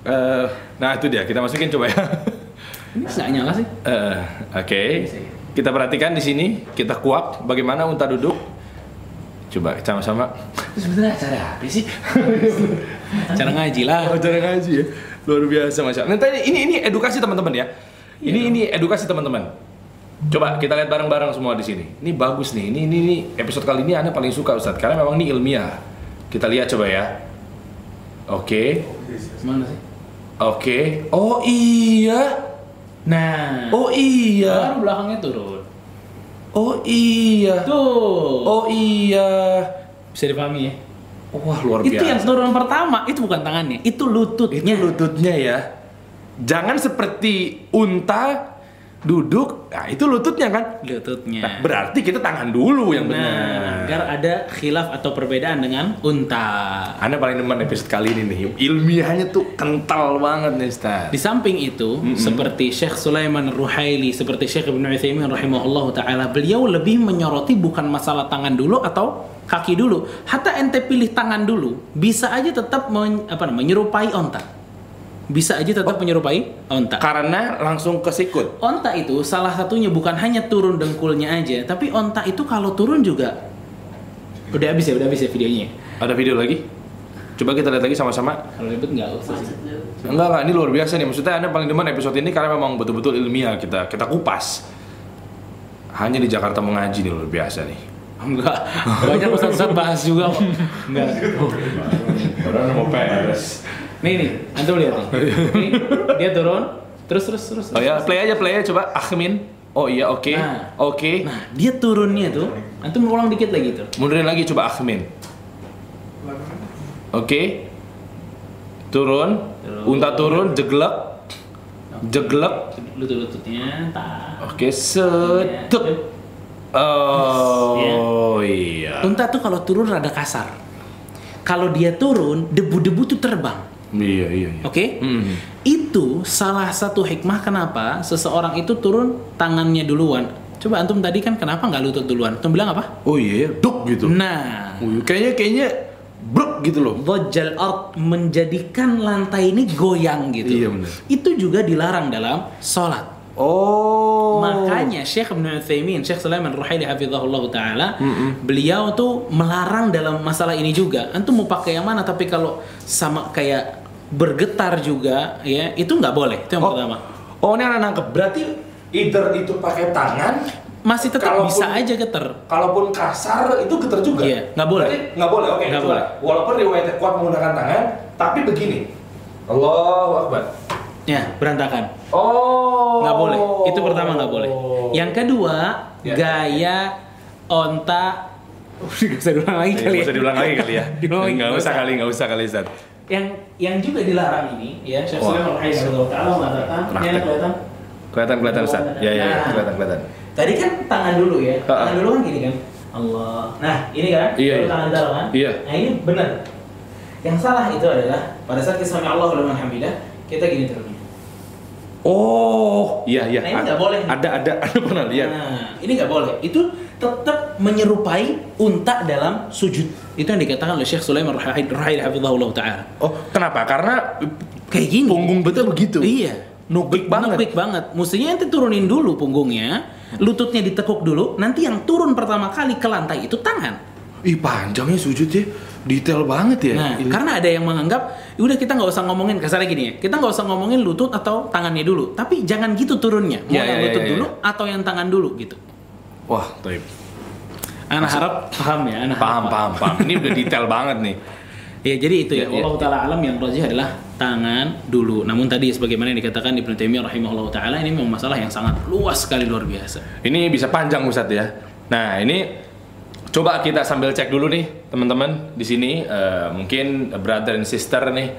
Eh, nah itu dia, kita masukin coba ya. [laughs] Ini nggak nyala sih. Eh, Oke, kita perhatikan di sini, kita kuak bagaimana unta duduk. Coba sama-sama. Sebenarnya acara apa sih? [laughs] Cara ngaji lah. Oh, acara ngaji ya. Luar biasa masya. Allah. Nanti ini ini edukasi teman-teman ya. Ini ini edukasi teman-teman. Coba kita lihat bareng-bareng semua di sini. Ini bagus nih. Ini ini, ini episode kali ini Anda paling suka Ustadz karena memang ini ilmiah. Kita lihat coba ya. Oke. Mana sih? Oke. Oh iya. Nah, Oh iya. baru belakangnya turun. Oh iya. Tuh. Oh iya. Bisa dipahami ya? Wah luar Itu biasa. yang turun pertama, itu bukan tangannya, itu lututnya. Itu lututnya ya. Jangan seperti unta duduk. Nah itu lututnya kan. Lututnya. Nah, berarti kita tangan dulu yang Nah, benar. agar ada khilaf atau perbedaan dengan unta. Anda paling demen episode kali ini nih. Ilmiahnya tuh kental banget nih Ustaz. Di samping itu, seperti Syekh Sulaiman Ruhaili, seperti Syekh Ibnu Utsaimin rahimahullah taala, beliau lebih menyoroti bukan masalah tangan dulu atau kaki dulu. Hatta ente pilih tangan dulu, bisa aja tetap men- apa namanya menyerupai onta. Bisa aja tetap menyerupai onta. Karena langsung ke sikut. Onta itu salah satunya bukan hanya turun dengkulnya aja, tapi onta itu kalau turun juga udah habis ya, udah habis ya videonya. Ada video lagi? Coba kita lihat lagi sama-sama. Kalau ribet nggak usah sih. Enggak, enggak, ini luar biasa nih. Maksudnya Anda paling demen episode ini karena memang betul-betul ilmiah kita kita kupas. Hanya di Jakarta mengaji nih luar biasa nih. Enggak, banyak ustaz-ustaz bahas juga kok. Enggak. Orang mau peres. Nih nih, antum lihat nih. Nih, dia turun, terus terus terus. Oh ya, play aja, play aja coba. Ahmin. Oh iya, oke. Nah. Oke. Nah, dia turunnya tuh, antum ulang dikit lagi tuh. Mundurin lagi coba Ahmin. Oke. Turun. Turun. Unta turun, jeglek. Jeglek. Lutut-lututnya. Oke, setuk. Oh iya. Unta tuh kalau turun rada kasar. Kalau dia turun, debu-debu tuh terbang. Iya, iya, iya. Oke? Hmm. Itu salah satu hikmah kenapa seseorang itu turun tangannya duluan. Coba antum tadi kan kenapa nggak lutut duluan? Antum bilang apa? Oh iya, duk gitu. Nah, Oh, iya. kayaknya kayaknya bruk gitu loh. Dhajjal art menjadikan lantai ini goyang gitu. Iya, benar. Itu juga dilarang dalam sholat. Oh. Makanya Syekh Ibn Utsaimin, Syekh Sulaiman Ruhaili hafizahullah taala, beliau tuh melarang dalam masalah ini juga. Antum mau pakai yang mana tapi kalau sama kayak bergetar juga ya, itu nggak boleh. Itu yang oh. pertama. Oh, ini anak nangkep. Berarti either itu pakai tangan, Masih tetap Kalaupun- bisa aja getar. kalaupun kasar itu getar juga. Iya, nggak boleh. Berarti nggak boleh. Oke, Nggak coba. boleh. Walaupun riwayatnya kuat menggunakan tangan, tapi begini. Allahu Akbar. Ya, berantakan. Oh. Nggak boleh. Itu pertama nggak boleh. Yang kedua, Ya. gaya onta. [laughs] Udah usah diulang lagi Iya, kali ya. usah diulang lagi kali ya. [laughs] Nggak usah kali, nggak usah kali Ustaz. Yang yang juga dilarang ini, ya Syekh. Sulaiman Rahimahullah Taala mengatakan, Praktek. ada kelihatan. Kelihatan kelihatan Ustaz. Ya ya, ya. Nah. kelihatan kelihatan. Tadi kan tangan dulu ya. Tangan dulu kan gini kan. Allah. Nah, ini kan. Iya, iya. tangan dalam kan. Iya. Nah, ini benar. Yang salah itu adalah pada saat kita sami Allah liman hamidah, kita gini turunnya. Oh, iya iya. Nah, ini nggak boleh. Ada ada [laughs] ada pernah lihat. Nah, ini nggak boleh. Itu tetap menyerupai unta dalam sujud. Itu yang dikatakan oleh Syekh Sulaiman Rahid Hafizahullah Ta'ala. Oh, kenapa? Karena Kayak gini. punggung betul begitu. Iya. Nukik banget. Nukik banget. Mestinya nanti turunin dulu punggungnya, lututnya ditekuk dulu, nanti yang turun pertama kali ke lantai itu tangan. Ih, panjangnya sujudnya detail banget ya. Nah, Ini. karena ada yang menganggap, udah kita nggak usah ngomongin kasarnya gini ya, kita nggak usah ngomongin lutut atau tangannya dulu, tapi jangan gitu turunnya, mau Ya, yang ya, lutut ya, ya. dulu atau yang tangan dulu gitu. Wah, taib. Anak harap paham ya, anak Paham, harap paham, paham. Ini udah detail banget nih. Ya jadi itu ya, Ya, ya, Allah taala alam yang rajih adalah tangan dulu. Namun tadi sebagaimana yang dikatakan Ibnu Taimiyah rahimahullah taala ini memang masalah yang sangat luas sekali luar biasa. Ini bisa panjang Ustadz ya. Nah, ini coba kita sambil cek dulu nih, teman-teman di sini eh, mungkin brother and sister nih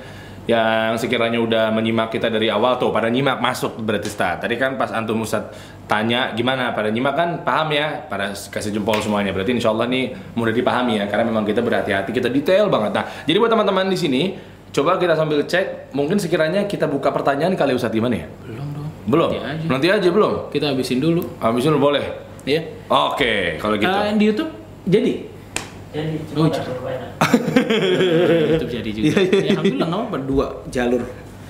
yang sekiranya udah menyimak kita dari awal tuh pada nyimak masuk berarti Ustadz. Tadi kan pas antum Ustadz tanya gimana pada nyimak kan paham ya, pada kasih jempol semuanya. Berarti insya Allah nih mudah dipahami ya karena memang kita berhati-hati, kita detail banget. Nah, jadi buat teman-teman di sini coba kita sambil cek mungkin sekiranya kita buka pertanyaan kali Ustadz gimana ya? Belum dong. Belum. Nanti aja. Nanti aja belum. Kita habisin dulu, Habisin dulu boleh. ya. Oke, kalau gitu. Eh, di YouTube jadi. Jadi Oh, cuma jadi. banyak. YouTube jadi juga. ya, alhamdulillah nggak apa dua jalur.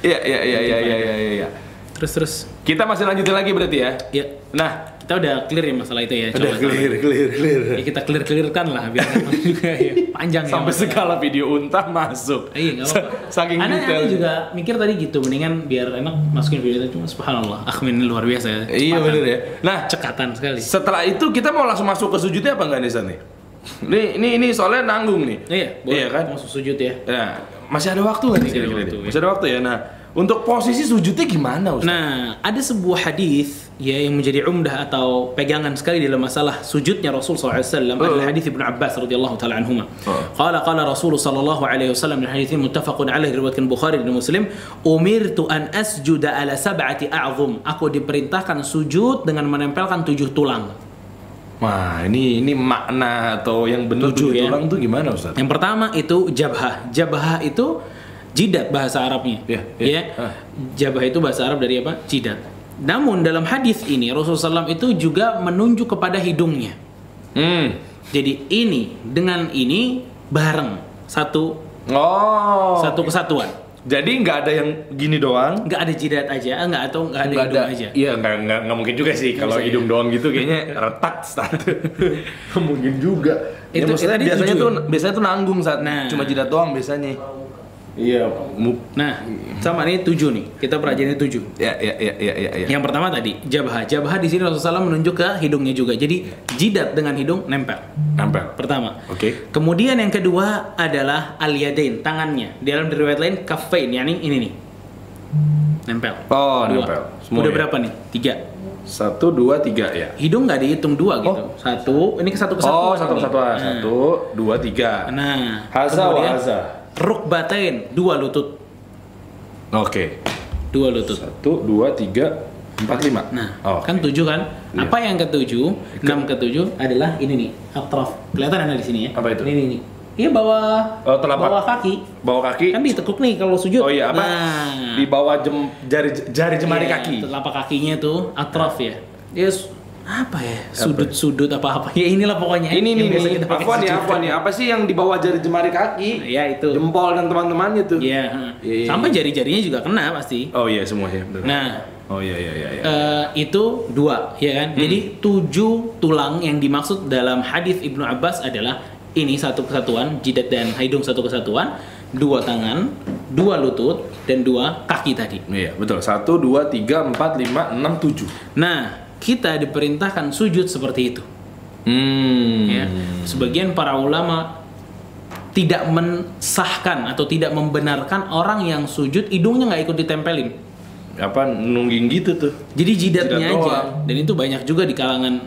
Iya, iya, iya, iya, iya, iya, iya, iya. Terus terus. Kita masih lanjutin lagi berarti ya. Ya, Nah, kita udah clear ya masalah itu ya. udah clear, clear, clear. Ya, kita clear clearkan lah biar juga ya. panjang ya. Sampai masalah. segala video unta masuk. Iya nggak apa-apa. Saking Ana, detail. Ana juga mikir tadi gitu, mendingan biar enak masukin video itu cuma subhanallah. Akhmin luar biasa ya. Iya bener ya. Nah, Cekatan sekali. setelah itu kita mau langsung masuk ke sujudnya apa enggak nih San nih? Ini, ini, ini soalnya nanggung nih. Iya, boleh. Iya kan? Masuk sujud ya. Nah, masih ada waktu nggak nih? Masih ada waktu, ya. Masih ada waktu ya. Nah, untuk posisi sujudnya gimana Ustaz? Nah, ada sebuah hadis ya yang menjadi umdah atau pegangan sekali dalam masalah sujudnya Rasul SAW adalah hadis Ibnu Abbas radhiyallahu taala anhuma. Oh. Qala qala Rasul sallallahu alaihi wasallam dan hadis muttafaqun alaih diriwayatkan Bukhari dan Muslim, "Umirtu an asjuda ala sab'ati a'zum." Aku diperintahkan sujud dengan menempelkan tujuh tulang. Wah, ini ini makna atau yang benar Tujuh, tujuh ya. tulang tuh gimana Ustaz? Yang pertama itu jabhah. Jabhah itu jidat bahasa Arabnya. Iya, iya. Ya. Ah. Jabhah itu bahasa Arab dari apa? Jidat. Namun dalam hadis ini Rasulullah SAW itu juga menunjuk kepada hidungnya. Hmm. Jadi ini dengan ini bareng satu Oh. satu kesatuan. Jadi nggak ada yang gini doang. Nggak ada jidat aja, nggak atau nggak ada Nggak hidung aja. Iya nggak nggak nggak mungkin juga sih kalau ya. hidung doang gitu kayaknya [laughs] retak start. Mungkin juga. Itu- ya, maksudnya tadi biasanya tujuh. tuh biasanya tuh nanggung saat Nah. cuma jidat doang biasanya. Iya. Nah, sama ini tujuh nih. Kita pelajari tujuh. Ya ya ya ya ya. ya. Yang pertama tadi jabhah. Jabhah di sini Rasulullah SAW menunjuk ke hidungnya juga. Jadi jidat dengan hidung nempel. Nempel. Pertama. Oke. Kemudian yang kedua adalah al yadain, tangannya. Di dalam riwayat lain kafain, yakni ini nih. Nempel. Oh, Dua. nempel. Semua Udah ya? berapa nih? Tiga. Satu dua tiga ya. Hidung nggak dihitung dua gitu. Oh. Satu, ini ke satu kesatuan. Oh satu nih. kesatuan. Nah. Satu dua tiga. Nah, Haza wa haza. Rukbatain, dua lutut. Oke. Dua lutut. Satu dua tiga empat lima. Nah, Oh, kan tujuh kan? Iya. Apa yang ketujuh? Enam ketujuh adalah ini nih, atraf. Kelihatan ada di sini ya? Apa itu? Ini nih. Iya bawah Oh, telapak. bawah kaki. Bawah kaki. Kan ditekuk nih kalau sujud. Oh iya apa? Nah, Di bawah jem, jari jari jemari Iya, kaki. Telapak kakinya tuh atraf ya. Dia su- apa ya? Sudut-sudut apa apa. Ya inilah pokoknya. Ini nih nih. kita pakai Apa nih apa nih? Apa sih yang di bawah jari jemari kaki? Ya itu. Jempol dan teman-temannya tuh. Iya. Iya, iya. Sampai jari-jarinya juga kena pasti. Oh iya semuanya. bener. Nah, Oh iya iya iya. iya. eh, itu dua, ya kan? Jadi tujuh tulang yang dimaksud dalam hadis Ibnu Abbas adalah ini satu kesatuan, jidat dan hidung satu kesatuan, dua tangan, dua lutut, dan dua kaki tadi. Iya betul. Satu dua tiga empat lima enam tujuh. Nah, kita diperintahkan sujud seperti itu. Hmm. Ya, sebagian para ulama tidak mensahkan atau tidak membenarkan orang yang sujud hidungnya nggak ikut ditempelin. Apa nungging gitu tuh? Jadi jidatnya Jidat aja. doang. Dan itu banyak juga di kalangan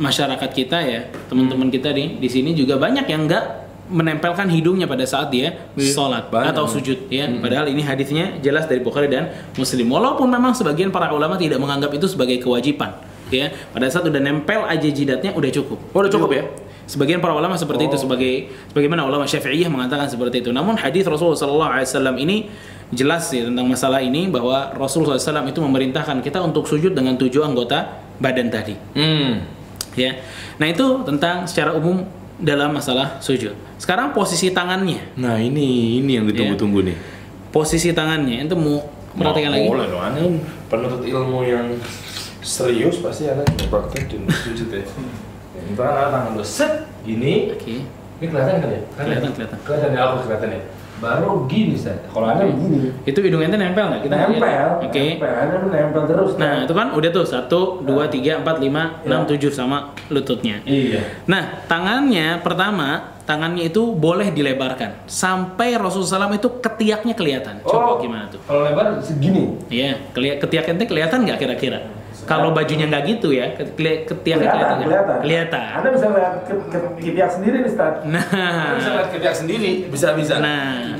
masyarakat kita ya, teman-teman kita nih di sini juga banyak yang nggak menempelkan hidungnya pada saat dia Iya, sholat banyak. atau sujud ya. Padahal ini hadisnya jelas dari Bukhari dan Muslim. Walaupun memang sebagian para ulama tidak menganggap itu sebagai kewajiban ya. Pada saat udah nempel aja jidatnya udah cukup. Oh, udah cukup ya? Sebagian para ulama seperti itu Oh. sebagai sebagaimana ulama Syafi'iyah mengatakan seperti itu. Namun hadis Rasulullah SAW ini jelas ya tentang masalah ini bahwa Rasulullah SAW itu memerintahkan kita untuk sujud dengan tujuh anggota badan tadi. Hmm. Ya. Nah itu tentang secara umum dalam masalah sujud. Sekarang posisi tangannya, Nah ini ini yang ditunggu-tunggu nih. posisi tangannya itu mau perhatikan lagi. Boleh dong, Anda penuntut ilmu yang serius pasti Anda praktekin sujud ya. Ntar Anda tangan lo set gini. Oke. Ini kelihatan kan ya? Kelihatan, kelihatan. Kelihatan ya, aku kelihatan ya. Baru gini Ustaz. Kalau Anda begini, Itu hidung ente nempel nggak? Kita nempel Oke. nempel Anda tuh nempel terus Nah itu kan udah tuh satu, dua, tiga, empat, lima, enam, tujuh sama lututnya. Iya. Nah, tangannya pertama, tangannya itu boleh dilebarkan sampai Rasulullah SAW itu ketiaknya kelihatan. Coba Oh. gimana tuh? kalau lebar segini Iya, keli- ketiak ente kelihatan nggak kira-kira? Kalau bajunya nggak gitu ya, ke- keli- ketiaknya kelihatan kelihatan Kelihatan. Anda bisa lihat ke, ke, ketiak sendiri nih Ustaz Anda bisa Nah, lihat ketiak sendiri, bisa-bisa. nah,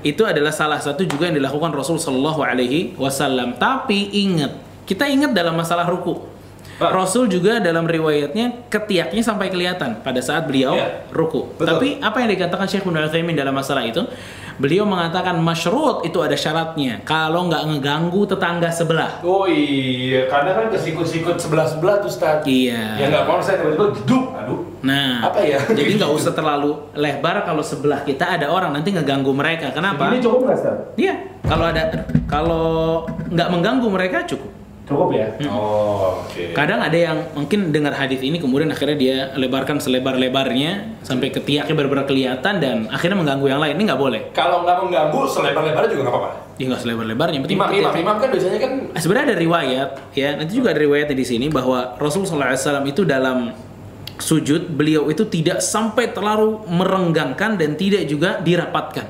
itu adalah salah satu juga yang dilakukan Rasul Shallallahu Alaihi Wasallam. Tapi ingat, kita ingat dalam masalah ruku. Rasul juga dalam riwayatnya ketiaknya sampai kelihatan pada saat beliau Iya. ruku. Betul. Tapi apa yang dikatakan Syekh Ibnu Utsaimin dalam masalah itu? Beliau mengatakan masyrut itu ada syaratnya. Kalau nggak ngeganggu tetangga sebelah. Oh iya, karena kan kesikut-sikut sebelah-sebelah tuh Ustaz. Iya. Ya nggak konsen tiba-tiba jeduk, aduh. Nah, Apa ya? Jadi nggak usah terlalu lebar kalau sebelah kita ada orang nanti ngeganggu mereka. Kenapa? ini cukup nggak Ustaz? Iya. Kalau ada kalau nggak mengganggu mereka cukup. Cukup ya Oh, oke. Kadang ada yang mungkin dengar hadis ini kemudian akhirnya dia lebarkan selebar-lebarnya sampai ketiaknya benar-benar kelihatan dan akhirnya mengganggu yang lain. Ini nggak boleh. Kalau nggak mengganggu, selebar-lebarnya juga nggak apa-apa. Ya nggak selebar-lebarnya. Imam, imam, imam kan biasanya kan Nah, Sebenarnya ada riwayat ya, nanti juga ada riwayatnya di sini bahwa Rasulullah SAW itu dalam sujud beliau itu tidak sampai terlalu merenggangkan dan tidak juga dirapatkan.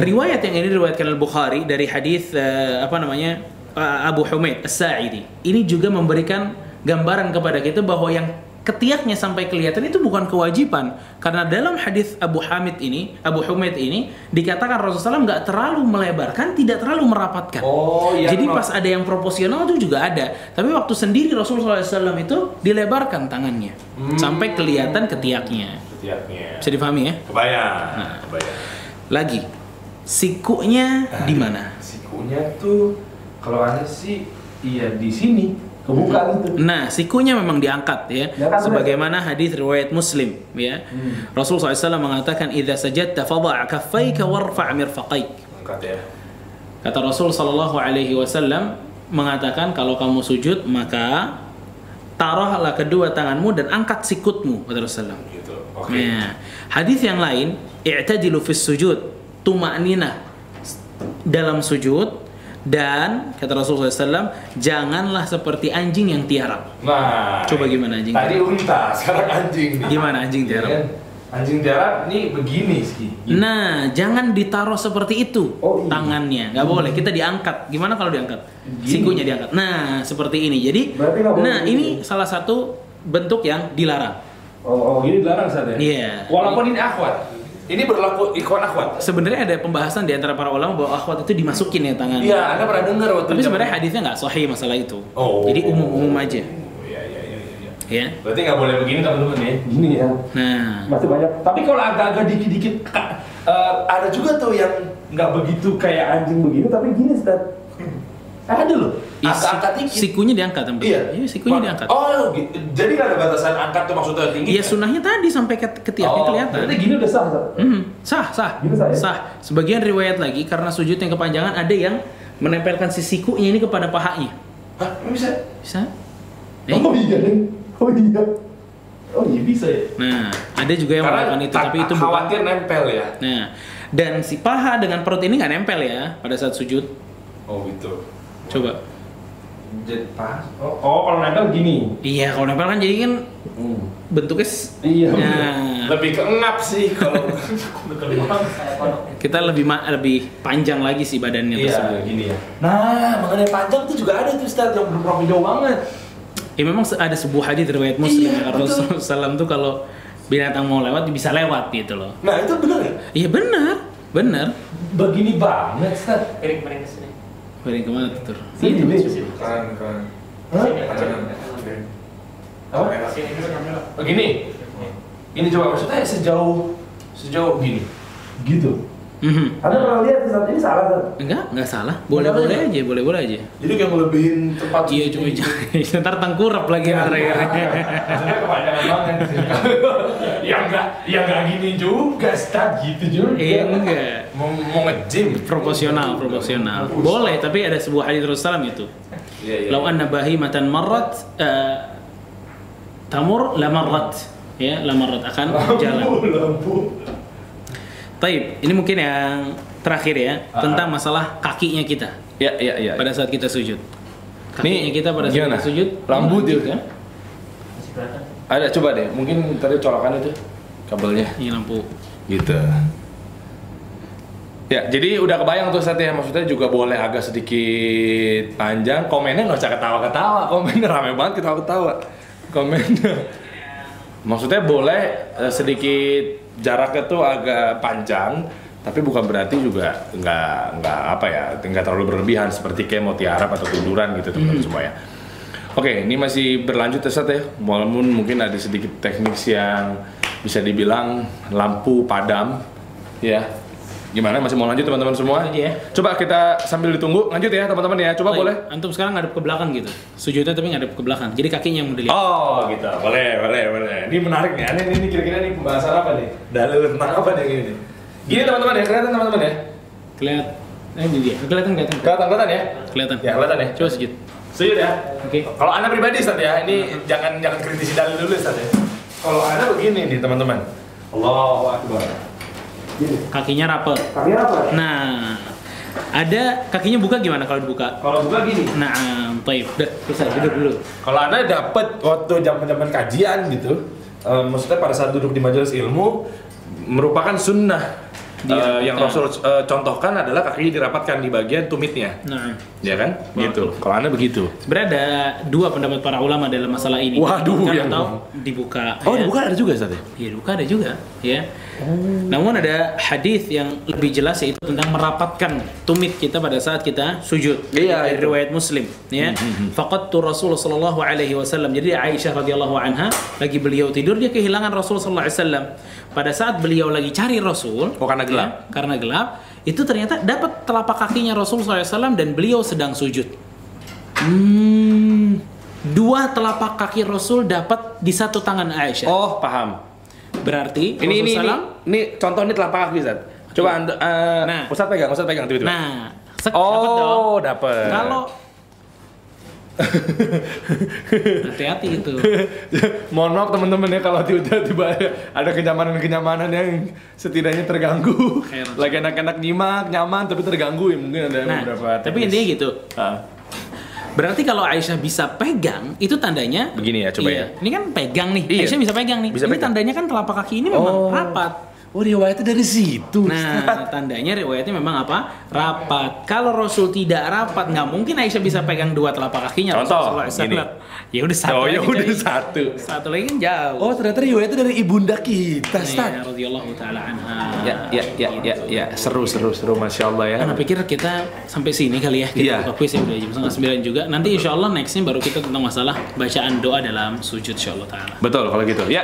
Riwayat yang ini diriwayatkan Al Bukhari dari hadis eh, apa namanya eh, Abu Humaid As-Sa'idi. Ini juga memberikan gambaran kepada kita bahwa yang ketiaknya sampai kelihatan itu bukan kewajiban karena dalam hadis Abu Hamid ini Abu Humaid ini dikatakan Rasulullah SAW nggak terlalu melebarkan tidak terlalu merapatkan Oh, iya, jadi no. pas ada yang proporsional itu juga ada tapi waktu sendiri Rasulullah SAW itu dilebarkan tangannya Hmm. sampai kelihatan ketiaknya ketiaknya. bisa difahami ya Kebayang, kebayang. lagi sikunya di mana Sikunya tuh kalau ada sih iya di sini. kebuka gitu Nah, sikunya memang diangkat ya. Diangkat, Sebagaimana hadis riwayat Muslim ya. Hmm. Rasulullah SAW mengatakan, "Idza sajadta fadha' kaffaika warfa' mirfaqaik." Angkat ya. Kata Rasul sallallahu alaihi wasallam mengatakan kalau kamu sujud maka taruhlah kedua tanganmu dan angkat sikutmu kata Rasulullah. Gitu. Oke. Nah, hadis yang lain, i'tadilu fis sujud, tuma'nina dalam sujud dan kata Rasulullah SAW, janganlah seperti anjing yang tiarap. Nah, Coba gimana anjing Tadi tiarap? unta, [laughs] sekarang anjing nih. Gimana anjing Iya tiarap? kan? Anjing tiarap nih begini sih. Nah, jangan ditaruh seperti itu Oh, iya. tangannya, nggak boleh. Kita diangkat. Gimana kalau diangkat? Gini. Sikunya diangkat. Nah, seperti ini. Jadi, nah ini salah satu bentuk yang dilarang. oh, oh Ini dilarang saat ya? Iya. Walaupun ini akhwat. Ini berlaku ikhwan akhwat. Sebenarnya ada pembahasan di antara para ulama bahwa akhwat itu dimasukin ya tangan. Iya, Anda pernah dengar waktu Tapi sebenarnya hadisnya nggak sahih masalah itu. Oh. Jadi umum-umum aja, Oh, Iya, iya, iya, iya, iya. ya. Berarti nggak boleh begini teman-teman ya. gini ya Nah, masih banyak Tapi kalau agak-agak dikit-dikit, eh, ada juga tuh yang nggak begitu kayak anjing begini tapi gini Ustaz ada loh. isi- Angkat-angkat dikit. sikunya diangkat, Tem. Iya. Iya, sikunya Ma- diangkat. Oh, gitu. jadi nggak ada batasan angkat tuh maksudnya tinggi? Iya, kan? sunnahnya tadi sampai ke ketiaknya Oh, kelihatan. berarti gini udah sah Ustaz Mhm, sah, sah, Gitu sah, ya? Sebagian riwayat lagi karena sujud yang kepanjangan ada yang menempelkan si sikunya ini kepada pahanya. Hah, bisa? Bisa? Eh? oh iya deh oh iya oh iya bisa ya Nah, ada juga yang Karena melakukan itu, tapi itu bukan. khawatir nempel ya. Nah, dan si paha dengan perut ini nggak nempel ya pada saat sujud. Oh gitu. Coba. Jadi pas. Oh, oh kalau nempel gini. Iya, kalau nempel kan jadi kan Hmm. bentuknya Iya, Nah, Lebih ke ngap sih kalau [laughs] Kita lebih ma- lebih panjang lagi sih badannya tersebut. Iya, gini ya. Nah, mengenai panjang itu juga ada tuh Ustaz yang berprofil jauh banget. Ya memang ada sebuah hadis riwayat Muslim Iya, ya, Rasulullah SAW tuh kalau binatang mau lewat bisa lewat gitu loh. Nah, itu benar ya? Iya benar, benar. Begini banget, Ustaz. Piring-piring. Piring ke mana tuh? Tur? Ini Kanan, kanan. Hah? Kanan. Apa? Sini. Begini. Ini coba maksudnya sejauh sejauh gini. Gitu. Mhm. Anda pernah lihat saat ini salah kan? Enggak, enggak salah. Boleh-boleh Boleh. aja, boleh-boleh aja. Jadi kayak ngelebihin tempat Iya, cuma jangan [laughs] ntar tengkurap lagi ntar akhirnya. Maksudnya kepanjangan banget. [laughs] ya enggak, ya enggak gini juga, Ustaz, gitu juga. Iya, enggak. Mau, mau nge-gym. Proporsional, proporsional. Boleh, tapi ada sebuah hadis Rasulullah itu. Iya, iya. Lau anna bahimatan marrat eh, tamur la marrat ya la marrat akan jalan. Lampu, lampu. Taib, ini mungkin yang terakhir ya Ah. tentang masalah kakinya kita Ya, ya, ya. pada saat kita sujud. Kakinya kita pada saat gimana? kita sujud lanjut itu. kelihatan. Ada coba deh, mungkin tadi colokan itu kabelnya. Ini lampu. Gitu. Ya, jadi udah kebayang tuh Ustaz ya, maksudnya juga boleh agak sedikit panjang. Komennya nggak usah ketawa-ketawa, komennya rame banget ketawa-ketawa. Komennya. Maksudnya boleh eh, sedikit jaraknya tuh agak panjang, tapi bukan berarti juga nggak nggak apa ya, nggak terlalu berlebihan seperti kayak mau tiarap atau tiduran gitu teman-teman semua ya. Oke, ini masih berlanjut ya ya, walaupun mungkin ada sedikit teknik yang bisa dibilang lampu padam, ya. Gimana? Masih mau lanjut teman-teman semua? Lanjut ya. Coba kita sambil ditunggu, lanjut ya teman-teman ya. Coba Taib, boleh? Antum sekarang ngadep ke belakang gitu. Sujudnya tapi ngadep ke belakang. Jadi kakinya yang dilihat. Oh gitu, boleh, boleh, boleh. Ini menarik nih. Ini, ini kira-kira nih pembahasan apa nih? Dalil tentang apa nih ini? nih? Gini teman-teman ya, kelihatan teman-teman ya? Kelihatan. Eh, ini dia. Kelihatan, kelihatan. Kelihatan, kelihatan ya? Kelihatan. Ya kelihatan ya. Coba sujud. Sujud ya. Oke. Kalau anda pribadi Ustaz ya, ini jangan jangan kritisi dalil dulu Ustaz ya. Kalau anda begini nih teman-teman. Allahu Akbar. Kakinya rapet. Kaki apa? Nah, ada kakinya buka gimana kalau dibuka? Kalau buka gini. Nah, taib. Udah, selesai duduk dulu. Kalau anda dapat waktu zaman-zaman kajian gitu, eh, maksudnya pada saat duduk di majelis ilmu merupakan sunnah Eh, yang Rasul eh, contohkan adalah kakinya dirapatkan di bagian tumitnya, Nah, ya kan? Gitu. Kalau anda begitu. sebenarnya ada dua pendapat para ulama dalam masalah ini. Waduh, yang- atau dibuka. Oh, ya. bukan ada juga saat Iya, dibuka ada juga, ya. Namun ada hadis yang lebih jelas yaitu tentang merapatkan tumit kita pada saat kita sujud. Iya, Dari itu. riwayat Muslim, ya. Faqattu Rasul sallallahu alaihi wasallam. Jadi Aisyah radhiyallahu anha lagi beliau tidur dia kehilangan Rasul sallallahu alaihi wasallam. Pada saat beliau lagi cari Rasul, Oh, karena gelap? ya, karena gelap, itu ternyata dapat telapak kakinya Rasul sallallahu alaihi wasallam dan beliau sedang sujud. Hmm. Dua telapak kaki Rasul dapat di satu tangan Aisyah. Oh, paham. Berarti Ini ini ini, ini contoh ini telapak kaki Ustaz. Coba anda, eh, Nah. Ustaz pegang, Ustaz pegang tiba-tiba. Nah, sek, oh, dapat. Kalau [laughs] hati-hati itu. [laughs] Mohon maaf teman-teman ya kalau tiba-tiba ada kenyamanan-kenyamanan yang setidaknya terganggu. Lagi enak-enak nyimak, nyaman tapi terganggu ya mungkin ada Nah, beberapa. tapi intinya gitu. Ah, Berarti kalau Aisyah bisa pegang, itu tandanya Begini ya, coba Iya. ya. Ini kan pegang nih. Iya. Aisyah bisa pegang nih. Bisa ini pegang. tandanya kan telapak kaki ini memang Oh. rapat. Oh, riwayatnya dari situ. Nah, tandanya riwayatnya memang apa? Rapat. Kalau Rasul tidak rapat, nggak mungkin Aisyah bisa pegang dua telapak kakinya. Contoh, gini. Ya udah satu. oh, ya udah satu. Satu lagi kan jauh. Oh, ternyata riwayatnya dari ibunda kita. Iya, radhiyallahu taala anha. Ya, ya, ya, ya, ya, seru, seru, seru, masya Allah ya. Karena pikir kita sampai sini kali ya kita Iya. kuis ya udah jam setengah sembilan juga. Nanti insya Allah nextnya baru kita tentang masalah bacaan doa dalam sujud insya Allah taala. Betul kalau gitu. Ya.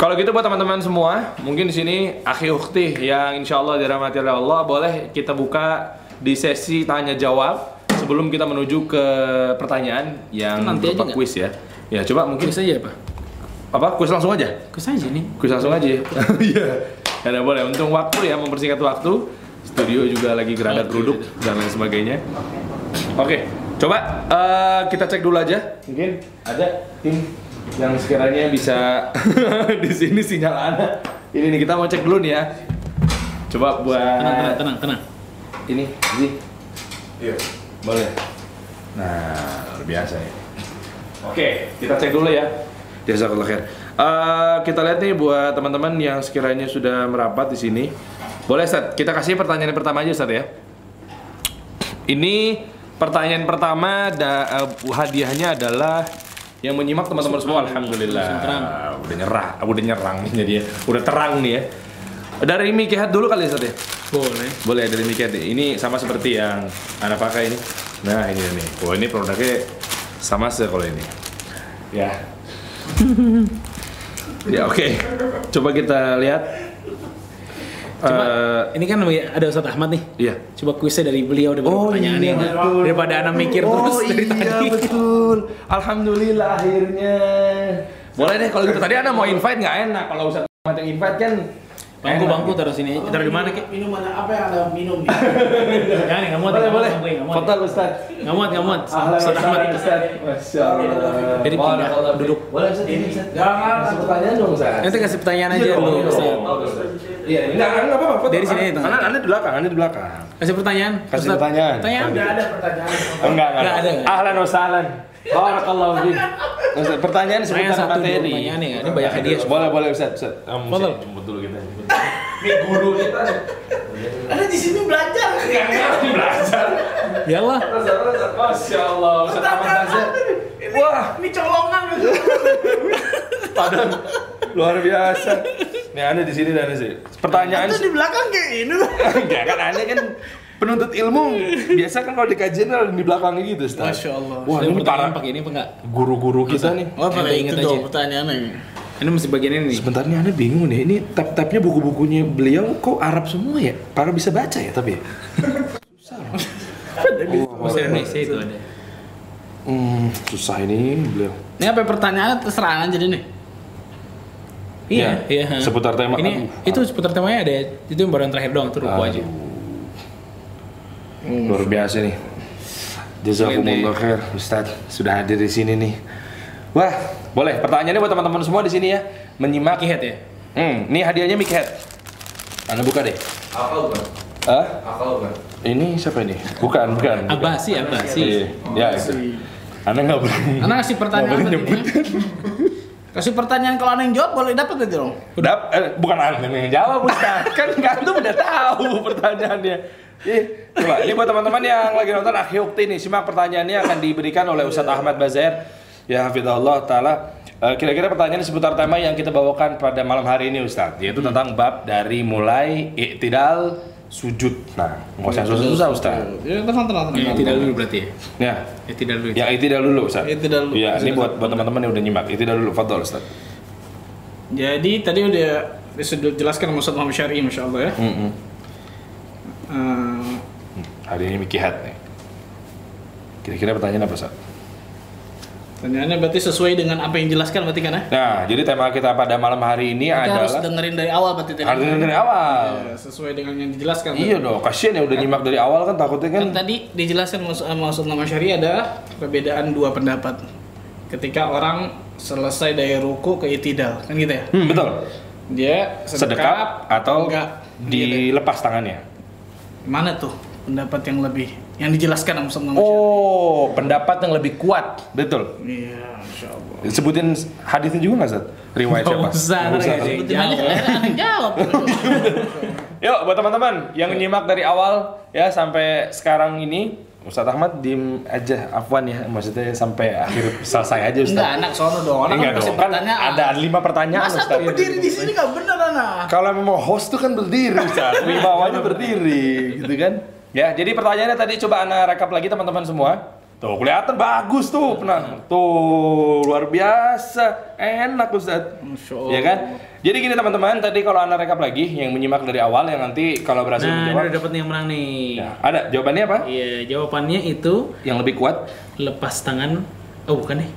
Kalau gitu buat teman-teman semua, mungkin di sini akhi ukhti yang insya Allah dirahmati oleh Allah, boleh kita buka di sesi tanya jawab sebelum kita menuju ke pertanyaan yang Nanti aja kuis ya. Ya coba mungkin Kuis aja apa? apa kuis langsung aja. Kuis aja nih. Kuis langsung aja. [laughs] Iya. ya boleh. Untung waktu ya mempersingkat waktu. Studio juga lagi gerada geruduk dan lain sebagainya. Oke, coba eh, kita cek dulu aja. Mungkin ada tim yang sekiranya bisa [laughs] di sini sinyal anak. Ini nih kita mau cek dulu nih ya. Coba buat Tenang, tenang, tenang, tenang. ini, ini Iya. boleh. Nah, luar biasa ya. Oke, kita cek dulu ya. Jazakallah khair. Eh, kita lihat nih buat teman-teman yang sekiranya sudah merapat di sini. Boleh Ustaz, kita kasih pertanyaan pertama aja Ustaz ya. Ini pertanyaan pertama da, eh, hadiahnya adalah yang menyimak teman-teman semua alhamdulillah. Udah nyerah, udah nyerang jadi. Udah terang nih ya. Dari Miki Hat dulu kali ya Ustaz ya? Boleh. Boleh dari Miki Hat. Ini sama seperti yang Anda pakai ini. Nah, ini nih. Oh, ini produknya sama sih kalau ini. Ya. [laughs] ya oke. Coba kita lihat. Coba, Eh, ini kan ada Ustadz Ahmad nih. iya. Coba kuisnya dari beliau daripada pertanyaannya kan. Daripada anak mikir terus dari tadi. Oh, iya, betul. Alhamdulillah akhirnya. Boleh deh kalau gitu. Tadi Anda mau invite nggak enak kalau Ustaz Ahmad yang invite kan. Bangku enak. bangku taruh sini. Taruh di mana Ki? Minuman apa yang ada minum [laughs] nih? Jangan nggak muat. Boleh, boleh. Foto Ustaz. Nggak muat, nggak muat. Ustadz Ahmad. Ustaz. Masya Allah. Jadi pindah, duduk. Boleh Ustaz ini Ustaz. Jangan. Kasih pertanyaan dong Ustaz. Nanti kasih pertanyaan aja Iya dong, dulu. iya Ustaz. Dong. Iya, enggak, enggak apa-apa. foto. Dari sini, Karena Anda di belakang, Anda di belakang. Kasih pertanyaan. Kasih Ustadz. pertanyaan. Pertanyaan. Tidak ada pertanyaan. Enggak, enggak. Nggak ada? Ahlan wasahlan. Barakallahu fiik. Ustaz, pertanyaan Pertanyaan seputar materi. pertanyaannya ya. Ini banyak hadiah. Boleh, boleh Ustaz. Ustaz. Kamu mesti jemput dulu kita. Ini guru kita. Ada di sini belajar. Enggak ngerti belajar. Ya Allah. Masya Allah, Ustaz Ahmad. Wah, Ini colongan. padahal luar biasa. Nih Anda di sini dan di sini. Pertanyaan Itu di belakang kayak ini. [laughs] enggak kan Anda kan penuntut ilmu. Biasa kan kalau di kajian ada di belakangnya gitu, Ustaz. Masya Allah. Wah, Ini ini pertanyaan para pakai ini apa enggak? guru-guru kita nih. Oh, itu ingat aja. pertanyaannya. Ini mesti bagian ini. Sebentar nih Anda bingung nih. Ini tab-tabnya buku-bukunya beliau kok Arab semua ya? Para bisa baca ya tapi ya? Susah. loh. Bahasa Indonesia itu ada. Hmm, susah ini beliau. Ini apa pertanyaannya terserah aja nih. Iya, Ya, iya. seputar tema. Ini Aduh. itu seputar temanya ada. Itu yang baru yang terakhir doang, itu ruku aja. Luar biasa nih. Jazakumullah khair, Ustaz. Sudah hadir di sini nih. Wah, boleh. Pertanyaannya buat teman-teman semua di sini ya. Menyimak. Mickey head ya? Hmm, ini hadiahnya Mickey Head. Anda buka deh. Akal bukan? Ah, Akal bukan? ini siapa ini? Bukan, bukan. bukan. Abasi, Abasi. Iya, ya itu. Anda nggak berani. Anak kasih pertanyaan Nggak boleh tadi nyebut. Kasih pertanyaan kalau ada yang jawab boleh dapat aja dong. Udah, eh, bukan Anda yang jawab, Ustaz. kan antum udah tahu pertanyaannya. Ih, coba ini buat teman-teman yang lagi nonton Akhi Ukti nih, simak pertanyaannya akan diberikan oleh Ustadz Ahmad Bazair. Ya hafizahullah taala. Eh, Kira-kira pertanyaan seputar tema yang kita bawakan pada malam hari ini Ustadz Yaitu tentang bab dari mulai i'tidal sujud Nah, nggak usah susah-susah Ustadz Ya, tenang, tenang, Ya, tenang. tidak dulu berarti ya? Ya, Ya, tidak dulu. yang i'tidal dulu Ustadz I'tidal dulu. Iya, ini buat buat teman-teman yang udah nyimak I'tidal dulu, fadol Ustadz Jadi tadi udah sudah jelaskan sama Ustaz Muhammad Syari Masya Allah ya. Mm-mm. Eh, Hari ini Miki Hat nih Kira-kira pertanyaan apa Ustadz? Pertanyaannya berarti sesuai dengan apa yang dijelaskan berarti kan ya? Nah, jadi tema kita pada malam hari ini Kita harus adalah dengerin dari awal berarti tadi. harus dari awal. Ya, sesuai dengan yang dijelaskan. Iya dong, kasihan ya udah nyimak dari awal kan takutnya kan. Kan tadi dijelaskan maksud maksud nama syari ada perbedaan dua pendapat. Ketika orang selesai dari ruku ke itidal, kan gitu ya? Hmm, betul. Dia Sedekap atau enggak dilepas tangannya. mana tuh pendapat yang lebih yang dijelaskan sama Ustaz Muhammad Oh, pendapat yang lebih kuat. Betul. Iya, Masya Allah. Sebutin hadisnya juga nggak, Zat? Riwayat siapa? Nggak usah. Sebutin aja, Jawab. ada [laughs] yang jawab. [laughs] Yuk, buat teman-teman yang nyimak dari awal ya sampai sekarang ini, Ustadz Ahmad diem aja, afwan ya, maksudnya sampai akhir selesai aja Ustadz. Enggak, anak sono dong. Anak Enggak kasih dong, kan pertanyaan. ada lima pertanyaan Masa Ustadz. tuh berdiri di sini nggak bener anak? Kalau memang host tuh kan berdiri, Ustaz. Wibawanya berdiri, gitu kan? Ya, jadi pertanyaannya tadi coba Anda rekap lagi teman-teman semua. Tuh, kelihatan bagus tuh, pernah. Tuh, luar biasa. Enak, Ustaz. Ya kan? Jadi gini teman-teman, tadi kalau Anda rekap lagi yang menyimak dari awal yang nanti kalau berhasil Nah, menjawab. udah dapat nih yang menang nih. Ya, ada jawabannya apa? Iya, jawabannya itu Yang lebih kuat. lepas tangan. Oh, bukan deh.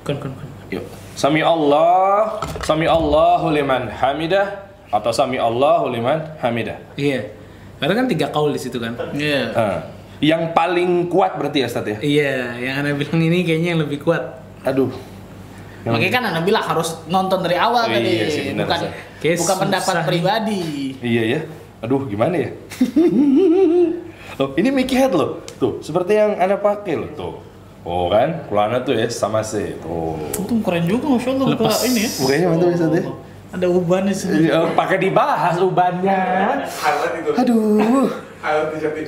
Kon kon kon. Yuk. Sami Allah, Sami Allahu liman hamidah atau Sami Allahu liman hamidah. Iya. Karena kan tiga kaul di situ kan. Iya. Ah. yang paling kuat berarti ya, Ustaz ya? Iya, yang anda bilang ini kayaknya yang lebih kuat. Aduh. Yang- Makanya kan Anda bilang harus nonton dari awal Oh, tadi, iya sih, benar, bukan. Kayak bukan pendapat susah pribadi. Iya ya. Aduh, gimana ya? [laughs] oh, ini Mickey Head loh. Tuh, seperti yang Anda pakai loh. Tuh. Oh kan, kulana tuh ya sama sih. Tuh. Itu keren juga masya Allah Lepas. ini ya. Bukanya mantap Ustaz ya. Ada uban di sini. Eh, Pakai dibahas ubannya. Aduh.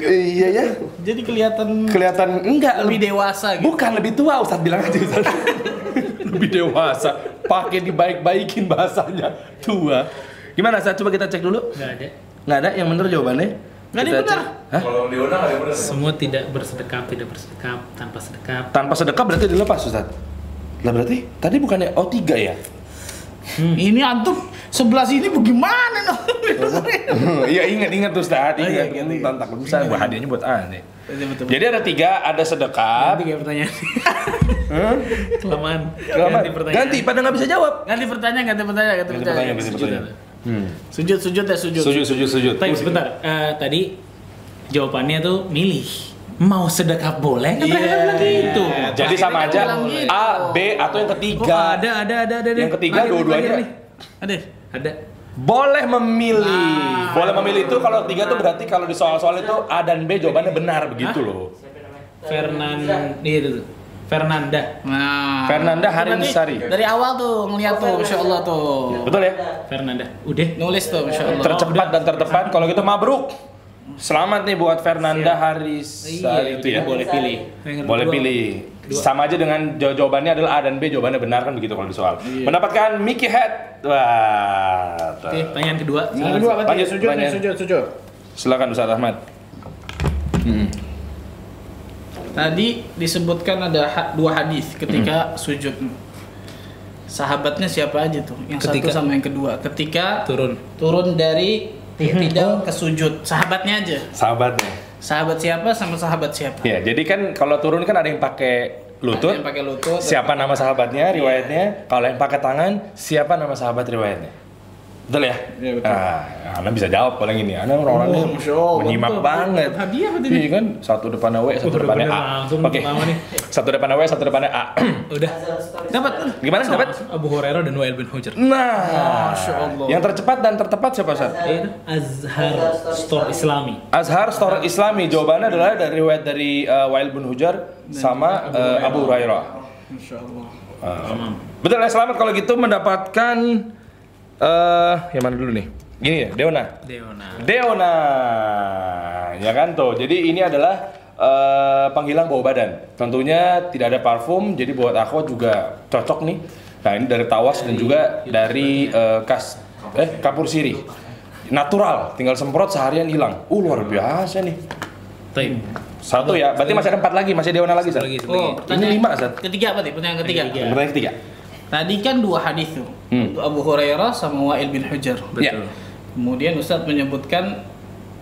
Iya ya. Jadi kelihatan Kelihatan enggak lebih dewasa gitu. Bukan lebih tua Ustaz bilang aja Ustaz. [laughs] lebih dewasa. Pakai dibaik-baikin bahasanya. Tua. Gimana Ustaz? Coba kita cek dulu. Nggak ada. Nggak ada yang bener jawabannya? Nggak ada Kita yang benar. cek. Hah? Semua tidak bersedekap, tidak bersedekap, tanpa sedekap. Tanpa sedekah berarti dilepas Ustaz. Lah berarti tadi bukannya O3 ya? Ini antum sebelah sini bagaimana noh? [laughs] Iya ingat ingat tuh Ustaz. Oh, iya, Ingat ingat, ingat. tantang bisa buat hadiahnya buat aneh. Betul. Jadi ada tiga, ada sedekah. Ganti pertanyaan. Kelamaan. Selamat. Ganti pertanyaan. Ganti, pada nggak bisa jawab. Ganti pertanyaan, ganti pertanyaan, ganti Ganti pertanyaan. pertanyaan, ganti pertanyaan. Hmm. Sujud, sujud ya sujud. Sujud, sujud, sujud. Tapi sebentar, eh, tadi jawabannya tuh milih. Mau sedekah boleh? Kan mereka Iya. bilang gitu. Jadi sama aja gitu. A, B atau yang Oh, ketiga. ada, ada, ada, ada. Yang ketiga dua-duanya. ada, ada. Ada. Boleh memilih. Nah. Boleh memilih itu kalau tiga tuh berarti kalau di soal-soal itu A dan B jawabannya benar begitu loh. Fernanda, iya itu tuh. Fernanda. Nah. Fernanda Harinsari. Dari awal tuh ngeliat tuh, masya Allah tuh. Betul ya? Fernanda. Udah. Nulis tuh, masya Allah. Tercepat dan tertepat. Kalau gitu mabruk. Selamat nih buat Fernanda Harisari itu ya. Boleh pilih. Boleh pilih. Sama aja dengan jaw- jawabannya adalah A dan B jawabannya benar kan begitu kalau di soal. Mendapatkan Mickey Head. Wah. Oke, pertanyaan kedua. Yang kedua apa tadi? Sujud lanjut. sujud, sujud. Silakan Ustaz Ahmad. Hmm. Tadi disebutkan ada ha- dua hadis ketika sujud. Sahabatnya siapa aja tuh? Yang Ketika- satu sama yang kedua. Ketika Turun. turun dari tidak ke sujud. Sahabatnya aja. Sahabatnya. Sahabat siapa sama sahabat siapa? Ya, jadi kan kalau turun kan ada yang pakai lutut. Ada yang pakai lutut. Siapa nama sahabatnya riwayatnya? Kalau yang pakai tangan, siapa nama sahabat riwayatnya? Betul ya? Iya, betul. Nah, Anda bisa jawab yang ini. Anda orang-orangnya Oh, menyimak betul. banget. Hadiah berarti. Iya kan? Satu depannya W, satu Oh, depannya A. Oke. nih. Satu depannya W, satu depannya A. [clears throat] Udah. Dapat. Gimana? Dapat? Abu Hurairah dan Wa'il bin Hujr. Nah, Masya Allah. yang tercepat dan tertepat siapa Ustaz? Azhar Store Islami. Azhar Store Islami. Jawabannya adalah dari riwayat dari uh, Wail bin Hujar sama uh, Abu Hurairah. Masya Allah. Uh, betul ya, selamat kalau gitu mendapatkan eh yang mana dulu nih? Gini ya, Deona. Deona. Deona. Ya kan tuh. Jadi ini adalah eh, penghilang bau badan. Tentunya tidak ada parfum, jadi buat aku juga cocok nih. Nah, ini dari tawas dan juga dari eh, kas eh kapur siri. Natural, tinggal semprot seharian hilang. Uh, luar biasa nih. Taib. Satu ya, berarti masih ada empat lagi, masih Deona lagi, Sat. Satu lagi, satu Oh. Ini lima, Sat. Ketiga apa nih? Pertanyaan ketiga. Ketiga. Pertanyaan ketiga. Tadi kan dua hadis tuh. Hmm. Untuk Abu Hurairah sama Wa'il bin Hujar. Ya. Kemudian Ustadz menyebutkan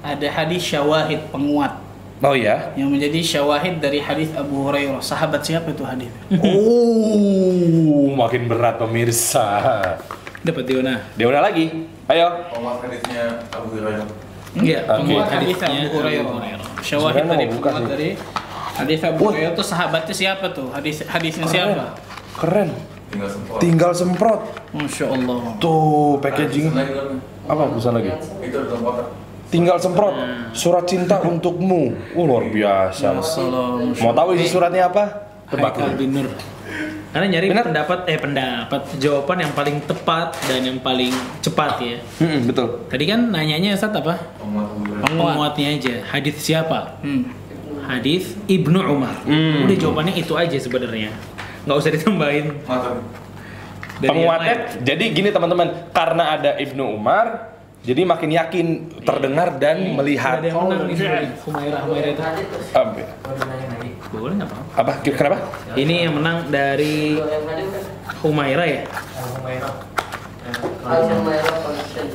ada hadis syawahid penguat Oh iya. yang menjadi syawahid dari hadis Abu Hurairah. Sahabat siapa itu hadis? Oh, makin berat pemirsa. Dapat Deona. Deona lagi. Ayo. Penguat hadisnya Abu Hurairah. Enggak, Oke. Penguat hadis hadisnya Abu Hurairah. Syawahid buka penguat dari hadis Abu Hurairah itu sahabatnya siapa tuh? Hadis hadisnya siapa? Keren. Tinggal semprot. Tinggal semprot. Masya Allah. Tuh, packaging. Apa tulisan lagi? Itu. Tinggal semprot. Surat cinta [laughs] untukmu. Uh, luar biasa. Salam. Mau tahu isi suratnya apa? Tebak. Haikal bin Nur. [laughs] Karena nyari Benar? pendapat eh pendapat jawaban yang paling tepat dan yang paling cepat ya. Hmm, betul. Tadi kan nanyanya Ustaz apa? Penguatnya aja. Hadis siapa? Hmm. Hadis Ibnu Umar. Hmm. Udah jawabannya itu aja sebenarnya. Nggak usah ditambahin. Mantap. dari Penguatnya, jadi gini teman-teman, karena ada Ibnu Umar, jadi makin yakin terdengar dan melihat. Ada yang menang nih sebenarnya. Humairah, Humairah itu. Apa? Boleh nggak apa-apa. Apa? Kenapa? Ini yang menang dari Humairah ya?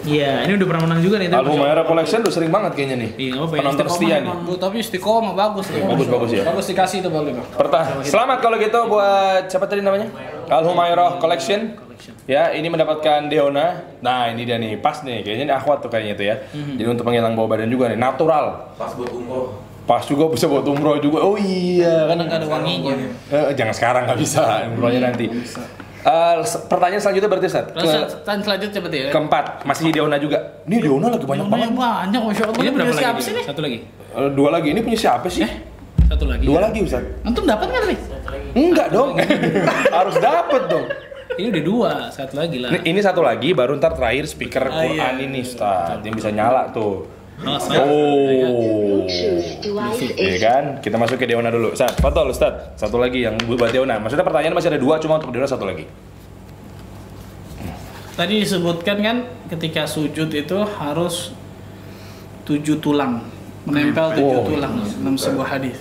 Iya, ini udah pernah menang juga nih. tapi- Al Humaira Collection udah sering banget kayaknya nih. Iya, apa-apa ya. Penonton setia nih. Bu, tapi istiqomah bagus tuh. Bagus, bagus ya. Bagus dikasih tuh boleh bang. Pertah. Selamat kalau gitu buat siapa tadi namanya? Al Humairah Collection. Ya, ini mendapatkan Deona. Nah, ini dia nih, pas nih. Kayaknya ini akhwat tuh kayaknya itu ya. Jadi untuk penghilang bau badan juga nih, natural. Pas buat umroh. Pas juga bisa buat umroh juga. Oh iya, kan ada wanginya. Eh, jangan sekarang nggak bisa, umrohnya nanti. Se- pertanyaan selanjutnya berarti Ke- tanya selanjutnya berarti ya. keempat, masih Deona juga. Ini Deona lagi banyak banget. Banyak masya Allah. Ini berapa Punya siapa lagi? sih? Satu lagi. Eh, dua lagi, ini punya siapa sih? Satu lagi. Dua lagi Ustaz. Antum dapat nggak nih? Enggak dong. [laughs] Harus dapet dong. Ini udah dua, satu lagi lah. Ini, ini satu lagi baru ntar terakhir speaker Ah, Quran iya. ini Ustaz yang bisa nyala tuh. Oh, Oh. Iya kan? Kita masuk ke Deona dulu. Ustaz, Fatul Ustaz. Satu lagi yang buat Deona. Maksudnya pertanyaan masih ada dua, cuma untuk Deona satu lagi. Tadi disebutkan kan ketika sujud itu harus tujuh tulang menempel tujuh Oh. tulang dalam sebuah hadis.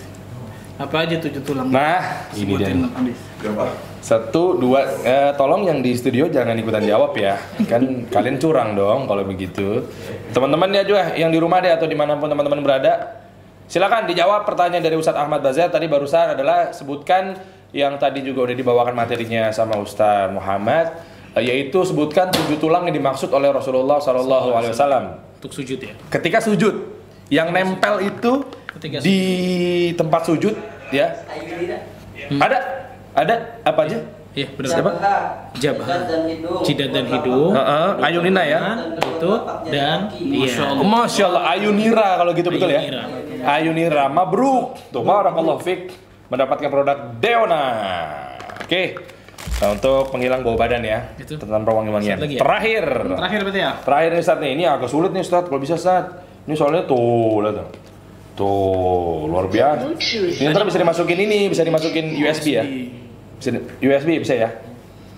Apa aja tujuh tulang? Nah, ini dia. Sebutin dalam hadis. Berapa? Satu, dua, eh, tolong yang di studio jangan ikutan jawab ya. Kan kalian curang dong kalau begitu. Teman-teman ya juga yang di rumah deh atau di mana pun teman-teman berada, silakan dijawab pertanyaan dari Ustadz Ahmad Bazar tadi barusan adalah sebutkan yang tadi juga udah dibawakan materinya sama Ustadz Muhammad, eh, yaitu sebutkan tujuh tulang yang dimaksud oleh Rasulullah Shallallahu Alaihi Wasallam Untuk sujud ya. ketika sujud. Yang nempel itu Ketika di tempat sujud ya. Ada, ada apa aja? Iya, benar. Siapa? Jabah. dan hidung. Jidat dan hidung. Heeh, Ayunina ya. Itu dan iya. Masya Allah, Ayunira kalau gitu betul ya? Ayunira. Mabruk. Tuh, barakallahu fik. Mendapatkan produk Deona. Oke. Nah, untuk penghilang bau badan ya. Itu. Tentang wangi-wangian. Satu lagi ya? Terakhir. Terakhir berarti ya? Terakhir nih Ustaz nih. Ini agak sulit nih Ustaz. Kalau bisa Ustaz. Ini soalnya tuh, lihat tuh. Tuh, luar biasa. Ini ntar bisa dimasukin ini, bisa dimasukin USB ya. Di- USB bisa ya.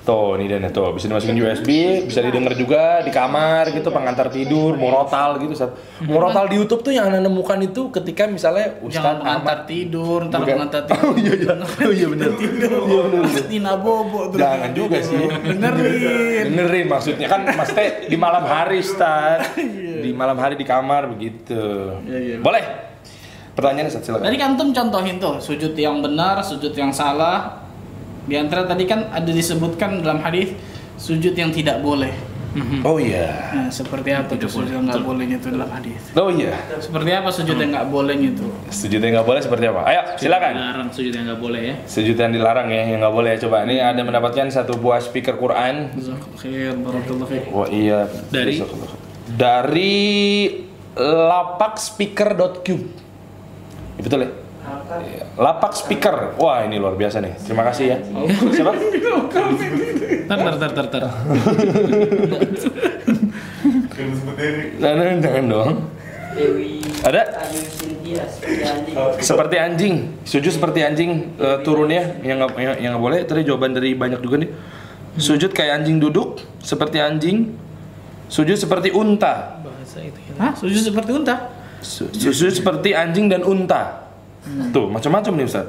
Tuh, ini dan tuh bisa dimasukin USB, bisa didengar juga di kamar gitu, pengantar tidur, murotal gitu. Ustaz. Murotal di YouTube tuh yang anda nemukan itu ketika misalnya Jangan Ustaz pengantar Ahmad tidur, ntar Bukan. pengantar [laughs] tidur. Oh iya [laughs] iya. Oh iya benar. Iya benar. Bobo terus. Jangan juga sih. Dengerin. Dengerin maksudnya kan maksudnya di malam hari Ustaz. [laughs] Di malam hari di kamar begitu. Iya, iya. Boleh. Pertanyaan Ustaz silakan. Tadi kan antum contohin tuh sujud yang benar, sujud yang salah. Di antara tadi kan ada disebutkan dalam hadis sujud yang tidak boleh. Oh iya. Nah, seperti apa tuh sujud yang nggak bolehnya itu dalam hadis? Oh iya. Seperti apa sujud yang nggak bolehnya itu? Sujud yang nggak boleh seperti apa? Ayo, silakan. Dilarang sujud yang nggak boleh ya. Sujud yang dilarang ya, yang nggak boleh. Coba, ini ada mendapatkan satu buah speaker Quran. Khair. Wah iya. Dari? Dari lapakSpeaker.cube. Ya, Betul ya? Iya. Lapak speaker. Wah ini luar biasa nih. Terima kasih ya. [laughs] Siapa? Tar tar tar tar tar. Kalau sebut Derek. Jangan, jangan dong. Dewi Ada? Seperti anjing. Sujud seperti anjing eh, turunnya yang nggak yang, yang nggak boleh. Tadi jawaban dari banyak juga nih. Sujud kayak anjing duduk, seperti anjing. Sujud seperti unta. Bahasa itu ya. Hah? Sujud seperti unta? Su- Sujud seperti anjing dan unta. Tuh, macam-macam nih Ustaz.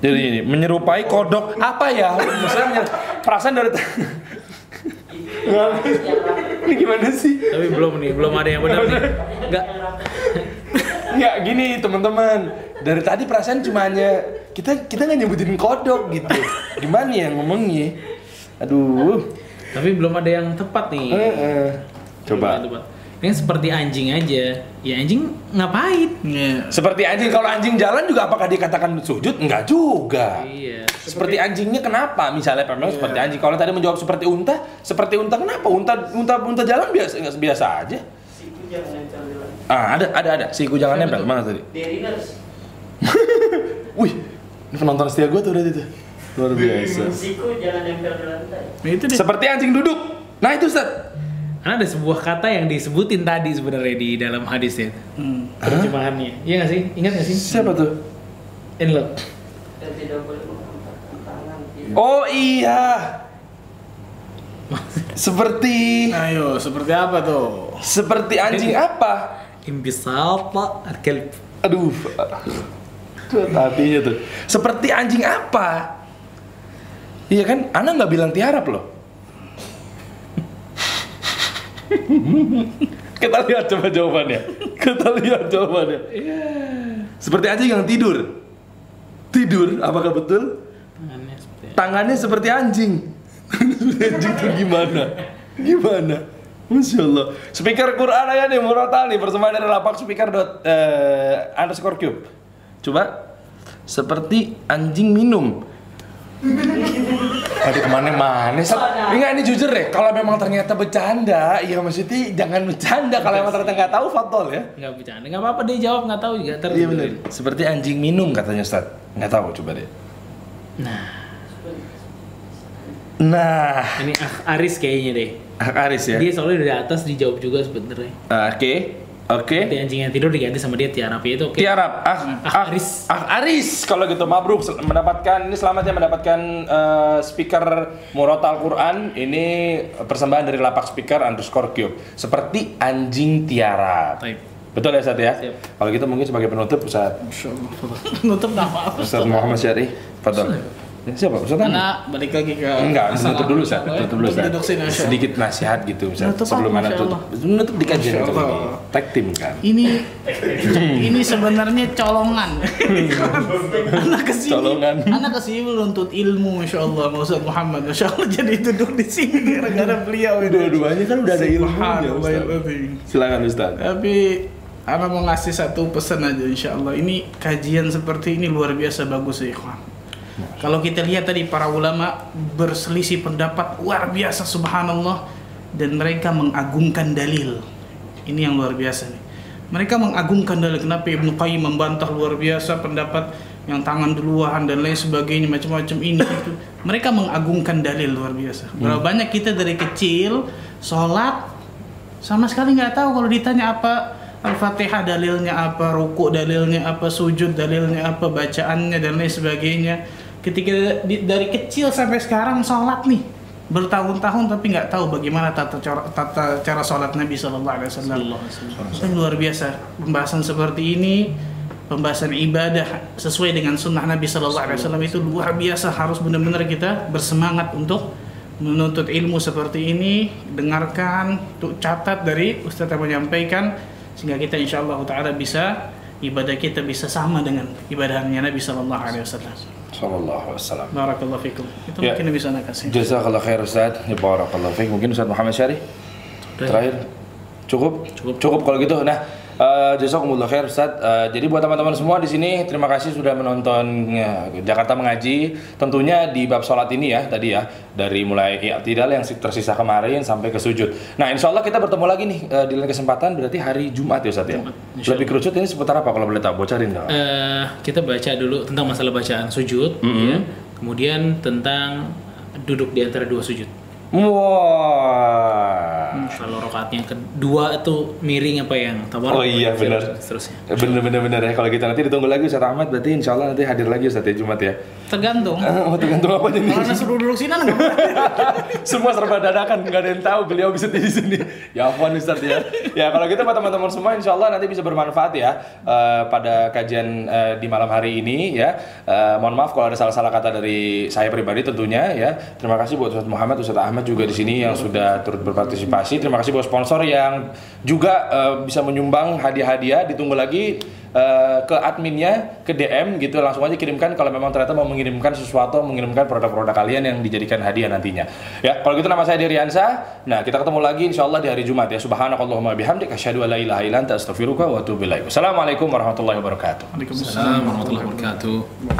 Jadi ini menyerupai kodok apa ya? Misalnya perasaan dari ini gimana sih? Tapi belum nih, belum ada yang benar nih. Enggak. Ya gini teman-teman, dari tadi perasaan cuma hanya kita kita nggak nyebutin kodok gitu. Gimana ya ngomongnya? Aduh. Tapi belum ada yang tepat nih. Coba. Tepat. Ini seperti anjing aja. Ya anjing ngapain? Iya. Seperti anjing kalau anjing jalan juga apakah dikatakan sujud? Enggak juga. Iya. Seperti anjingnya kenapa? Misalnya memang seperti anjing. Kalau tadi menjawab seperti unta, seperti unta kenapa? Unta unta unta jalan biasa nggak biasa aja. Siku jangan nempel di lantai. Ah, ada ada ada. Siku jangan nempel. Mana tadi? Deriners. [laughs] Wih, ini penonton setia gue tuh udah itu. Luar biasa. Siku jangan nempel di lantai. Nah, itu deh. Seperti anjing duduk. Nah, itu Ustaz. Karena ada sebuah kata yang disebutin tadi sebenarnya di dalam hadis ya. Hmm. Terjemahannya. Iya nggak sih? Ingat nggak sih? Siapa tuh? In love. Oh iya. [laughs] Seperti Ayo, seperti apa tuh? seperti anjing apa? Imbisal al-kalb. Aduh. Tuh tuh. Seperti anjing apa? Iya kan? Ana nggak bilang tiarap loh. Kita lihat coba jawabannya. Kita lihat jawabannya. Seperti anjing yang tidur. Tidur, apakah betul? Tangannya seperti Tangannya seperti anjing. anjing tuh gimana? Gimana? Masya Allah. Speaker Quran aja nih, Murotal nih, persembahan dari lapak speaker dot eh, underscore cube. Coba seperti anjing minum. Aduh ke mana-mana. Enggak ini jujur deh Kalau memang ternyata bercanda Ya maksudnya jangan bercanda. Kalau emang ternyata nggak tahu Fatol ya. Nggak bercanda. Nggak apa-apa dia jawab nggak tahu juga terus Iya benar Seperti anjing minum katanya Ustaz. Nggak tahu coba deh. Nah, Ini Ah Aris kayaknya deh. Aris ya. Dia soalnya dari atas dijawab juga sebenarnya. Ah, Oke, oke. Nanti anjing yang tidur diganti sama dia Tiara P itu oke. Tiarap, ah, Ah, ah, Aris. ah, Aris. Kalau gitu mabruk mendapatkan ini selamatnya mendapatkan eh, speaker Murotal Quran. Ini persembahan dari lapak speaker underscore cube. Seperti anjing Tiara. Taib. Betul ya Ustaz ya? Siap. Kalau gitu mungkin sebagai penutup Ustaz [laughs] Nutup nama apa? Ustaz Muhammad Syari. Fadol. Ya, siapa? Ustaz? Karena balik lagi ke Enggak, nutup dulu Ustaz. ya? Tutup dulu Ustaz. Sedikit nasihat gitu Ustaz. Nutup Sebelum Masya tutup. Nutup di kajian itu. Tag team kan. Ini ini sebenarnya colongan. anak ke sini, Colongan. anak ke sini menuntut ilmu, masya Allah, Ustaz Muhammad, masya Allah jadi duduk di sini gara-gara beliau ini. Dua-duanya kan udah ada ilmunya Subhanallah, Ustaz. Silakan Ustaz. Tapi Ana mau ngasih satu pesan aja insya Allah. Ini kajian seperti ini luar biasa bagus ya ikhwan. Kalau kita lihat tadi para ulama berselisih pendapat luar biasa subhanallah dan mereka mengagungkan dalil. Ini yang luar biasa nih. Mereka mengagungkan dalil. Kenapa Ibnu Qayyim membantah luar biasa pendapat yang tangan duluan dan lain sebagainya macam-macam ini itu. Mereka mengagungkan dalil luar biasa. Berapa banyak kita dari kecil sholat sama sekali nggak tahu kalau ditanya apa Al-Fatihah dalilnya apa, ruku dalilnya apa, sujud dalilnya apa, bacaannya dan lain sebagainya. Ketika di- dari kecil sampai sekarang sholat nih bertahun-tahun tapi nggak tahu bagaimana tata cara, tata cara sholat Nabi Shallallahu Alaihi Wasallam. Itu luar biasa. Pembahasan seperti ini, pembahasan ibadah sesuai dengan sunnah Nabi Shallallahu Alaihi Wasallam itu luar biasa. Harus benar-benar kita bersemangat untuk menuntut ilmu seperti ini. Dengarkan, tuh catat dari Ustadz yang menyampaikan sehingga kita insya Allah Taala bisa ibadah kita bisa sama dengan ibadahnya Nabi Shallallahu Alaihi Wasallam. Sallallahu alaihi wasallam. Barakallahu fikum. Itu Ya. mungkin bisa anda kasih. Jazakallah khair Ustaz. Ya barakallahu fiik. Mungkin Ustaz Muhammad Syari terakhir cukup? Cukup. kalau gitu. Nah, eh jazakumullah khair Ustaz. Eh, jadi buat teman-teman semua di sini terima kasih sudah menonton ya, Jakarta mengaji. Tentunya di bab sholat ini ya tadi ya dari mulai i'tidal yang tersisa kemarin sampai ke sujud. Nah, insya Allah kita bertemu lagi nih eh, di lain kesempatan berarti hari Jumat ya Ustaz ya. insya Lebih kerucut ini seputar apa kalau boleh tahu? Bocorin dong. Eh, kita baca dulu tentang masalah bacaan sujud, ya. kemudian tentang duduk di antara dua sujud. Wah. Kalau rokaatnya kedua itu miring apa yang tabar? Oh iya, benar. Seterusnya. Bener bener bener ya kalau kita nanti ditunggu lagi Ustaz Ahmad berarti insya Allah nanti hadir lagi Ustaz ya Jumat ya. Tergantung. [laughs] Oh tergantung apa? Kalau anda suruh duduk sini anda nggak boleh. [laughs] semua serba dadakan nggak ada yang tahu beliau bisa di sini. Ya ampun Ustaz ya. Ya kalau gitu buat teman-teman semua insya Allah nanti bisa bermanfaat ya eh, pada kajian eh, di malam hari ini ya. Eh, mohon maaf kalau ada salah-salah kata dari saya pribadi tentunya ya. Terima kasih buat Ustaz Muhammad, Ustaz Ahmad juga di sini yang sudah turut berpartisipasi. Terima kasih buat sponsor yang juga eh, bisa menyumbang hadiah-hadiah. Ditunggu lagi eh, ke adminnya ke DM gitu langsung aja kirimkan kalau memang ternyata mau mengirimkan sesuatu mengirimkan produk-produk kalian yang dijadikan hadiah nantinya ya kalau gitu nama saya Diriansa nah kita ketemu lagi insya Allah di hari Jumat ya subhanakallahumma bihamdik asyhadu an la ilaha illa anta astaghfiruka wa atubu ilaik assalamualaikum warahmatullahi wabarakatuh Waalaikumsalam. Warahmatullahi wabarakatuh.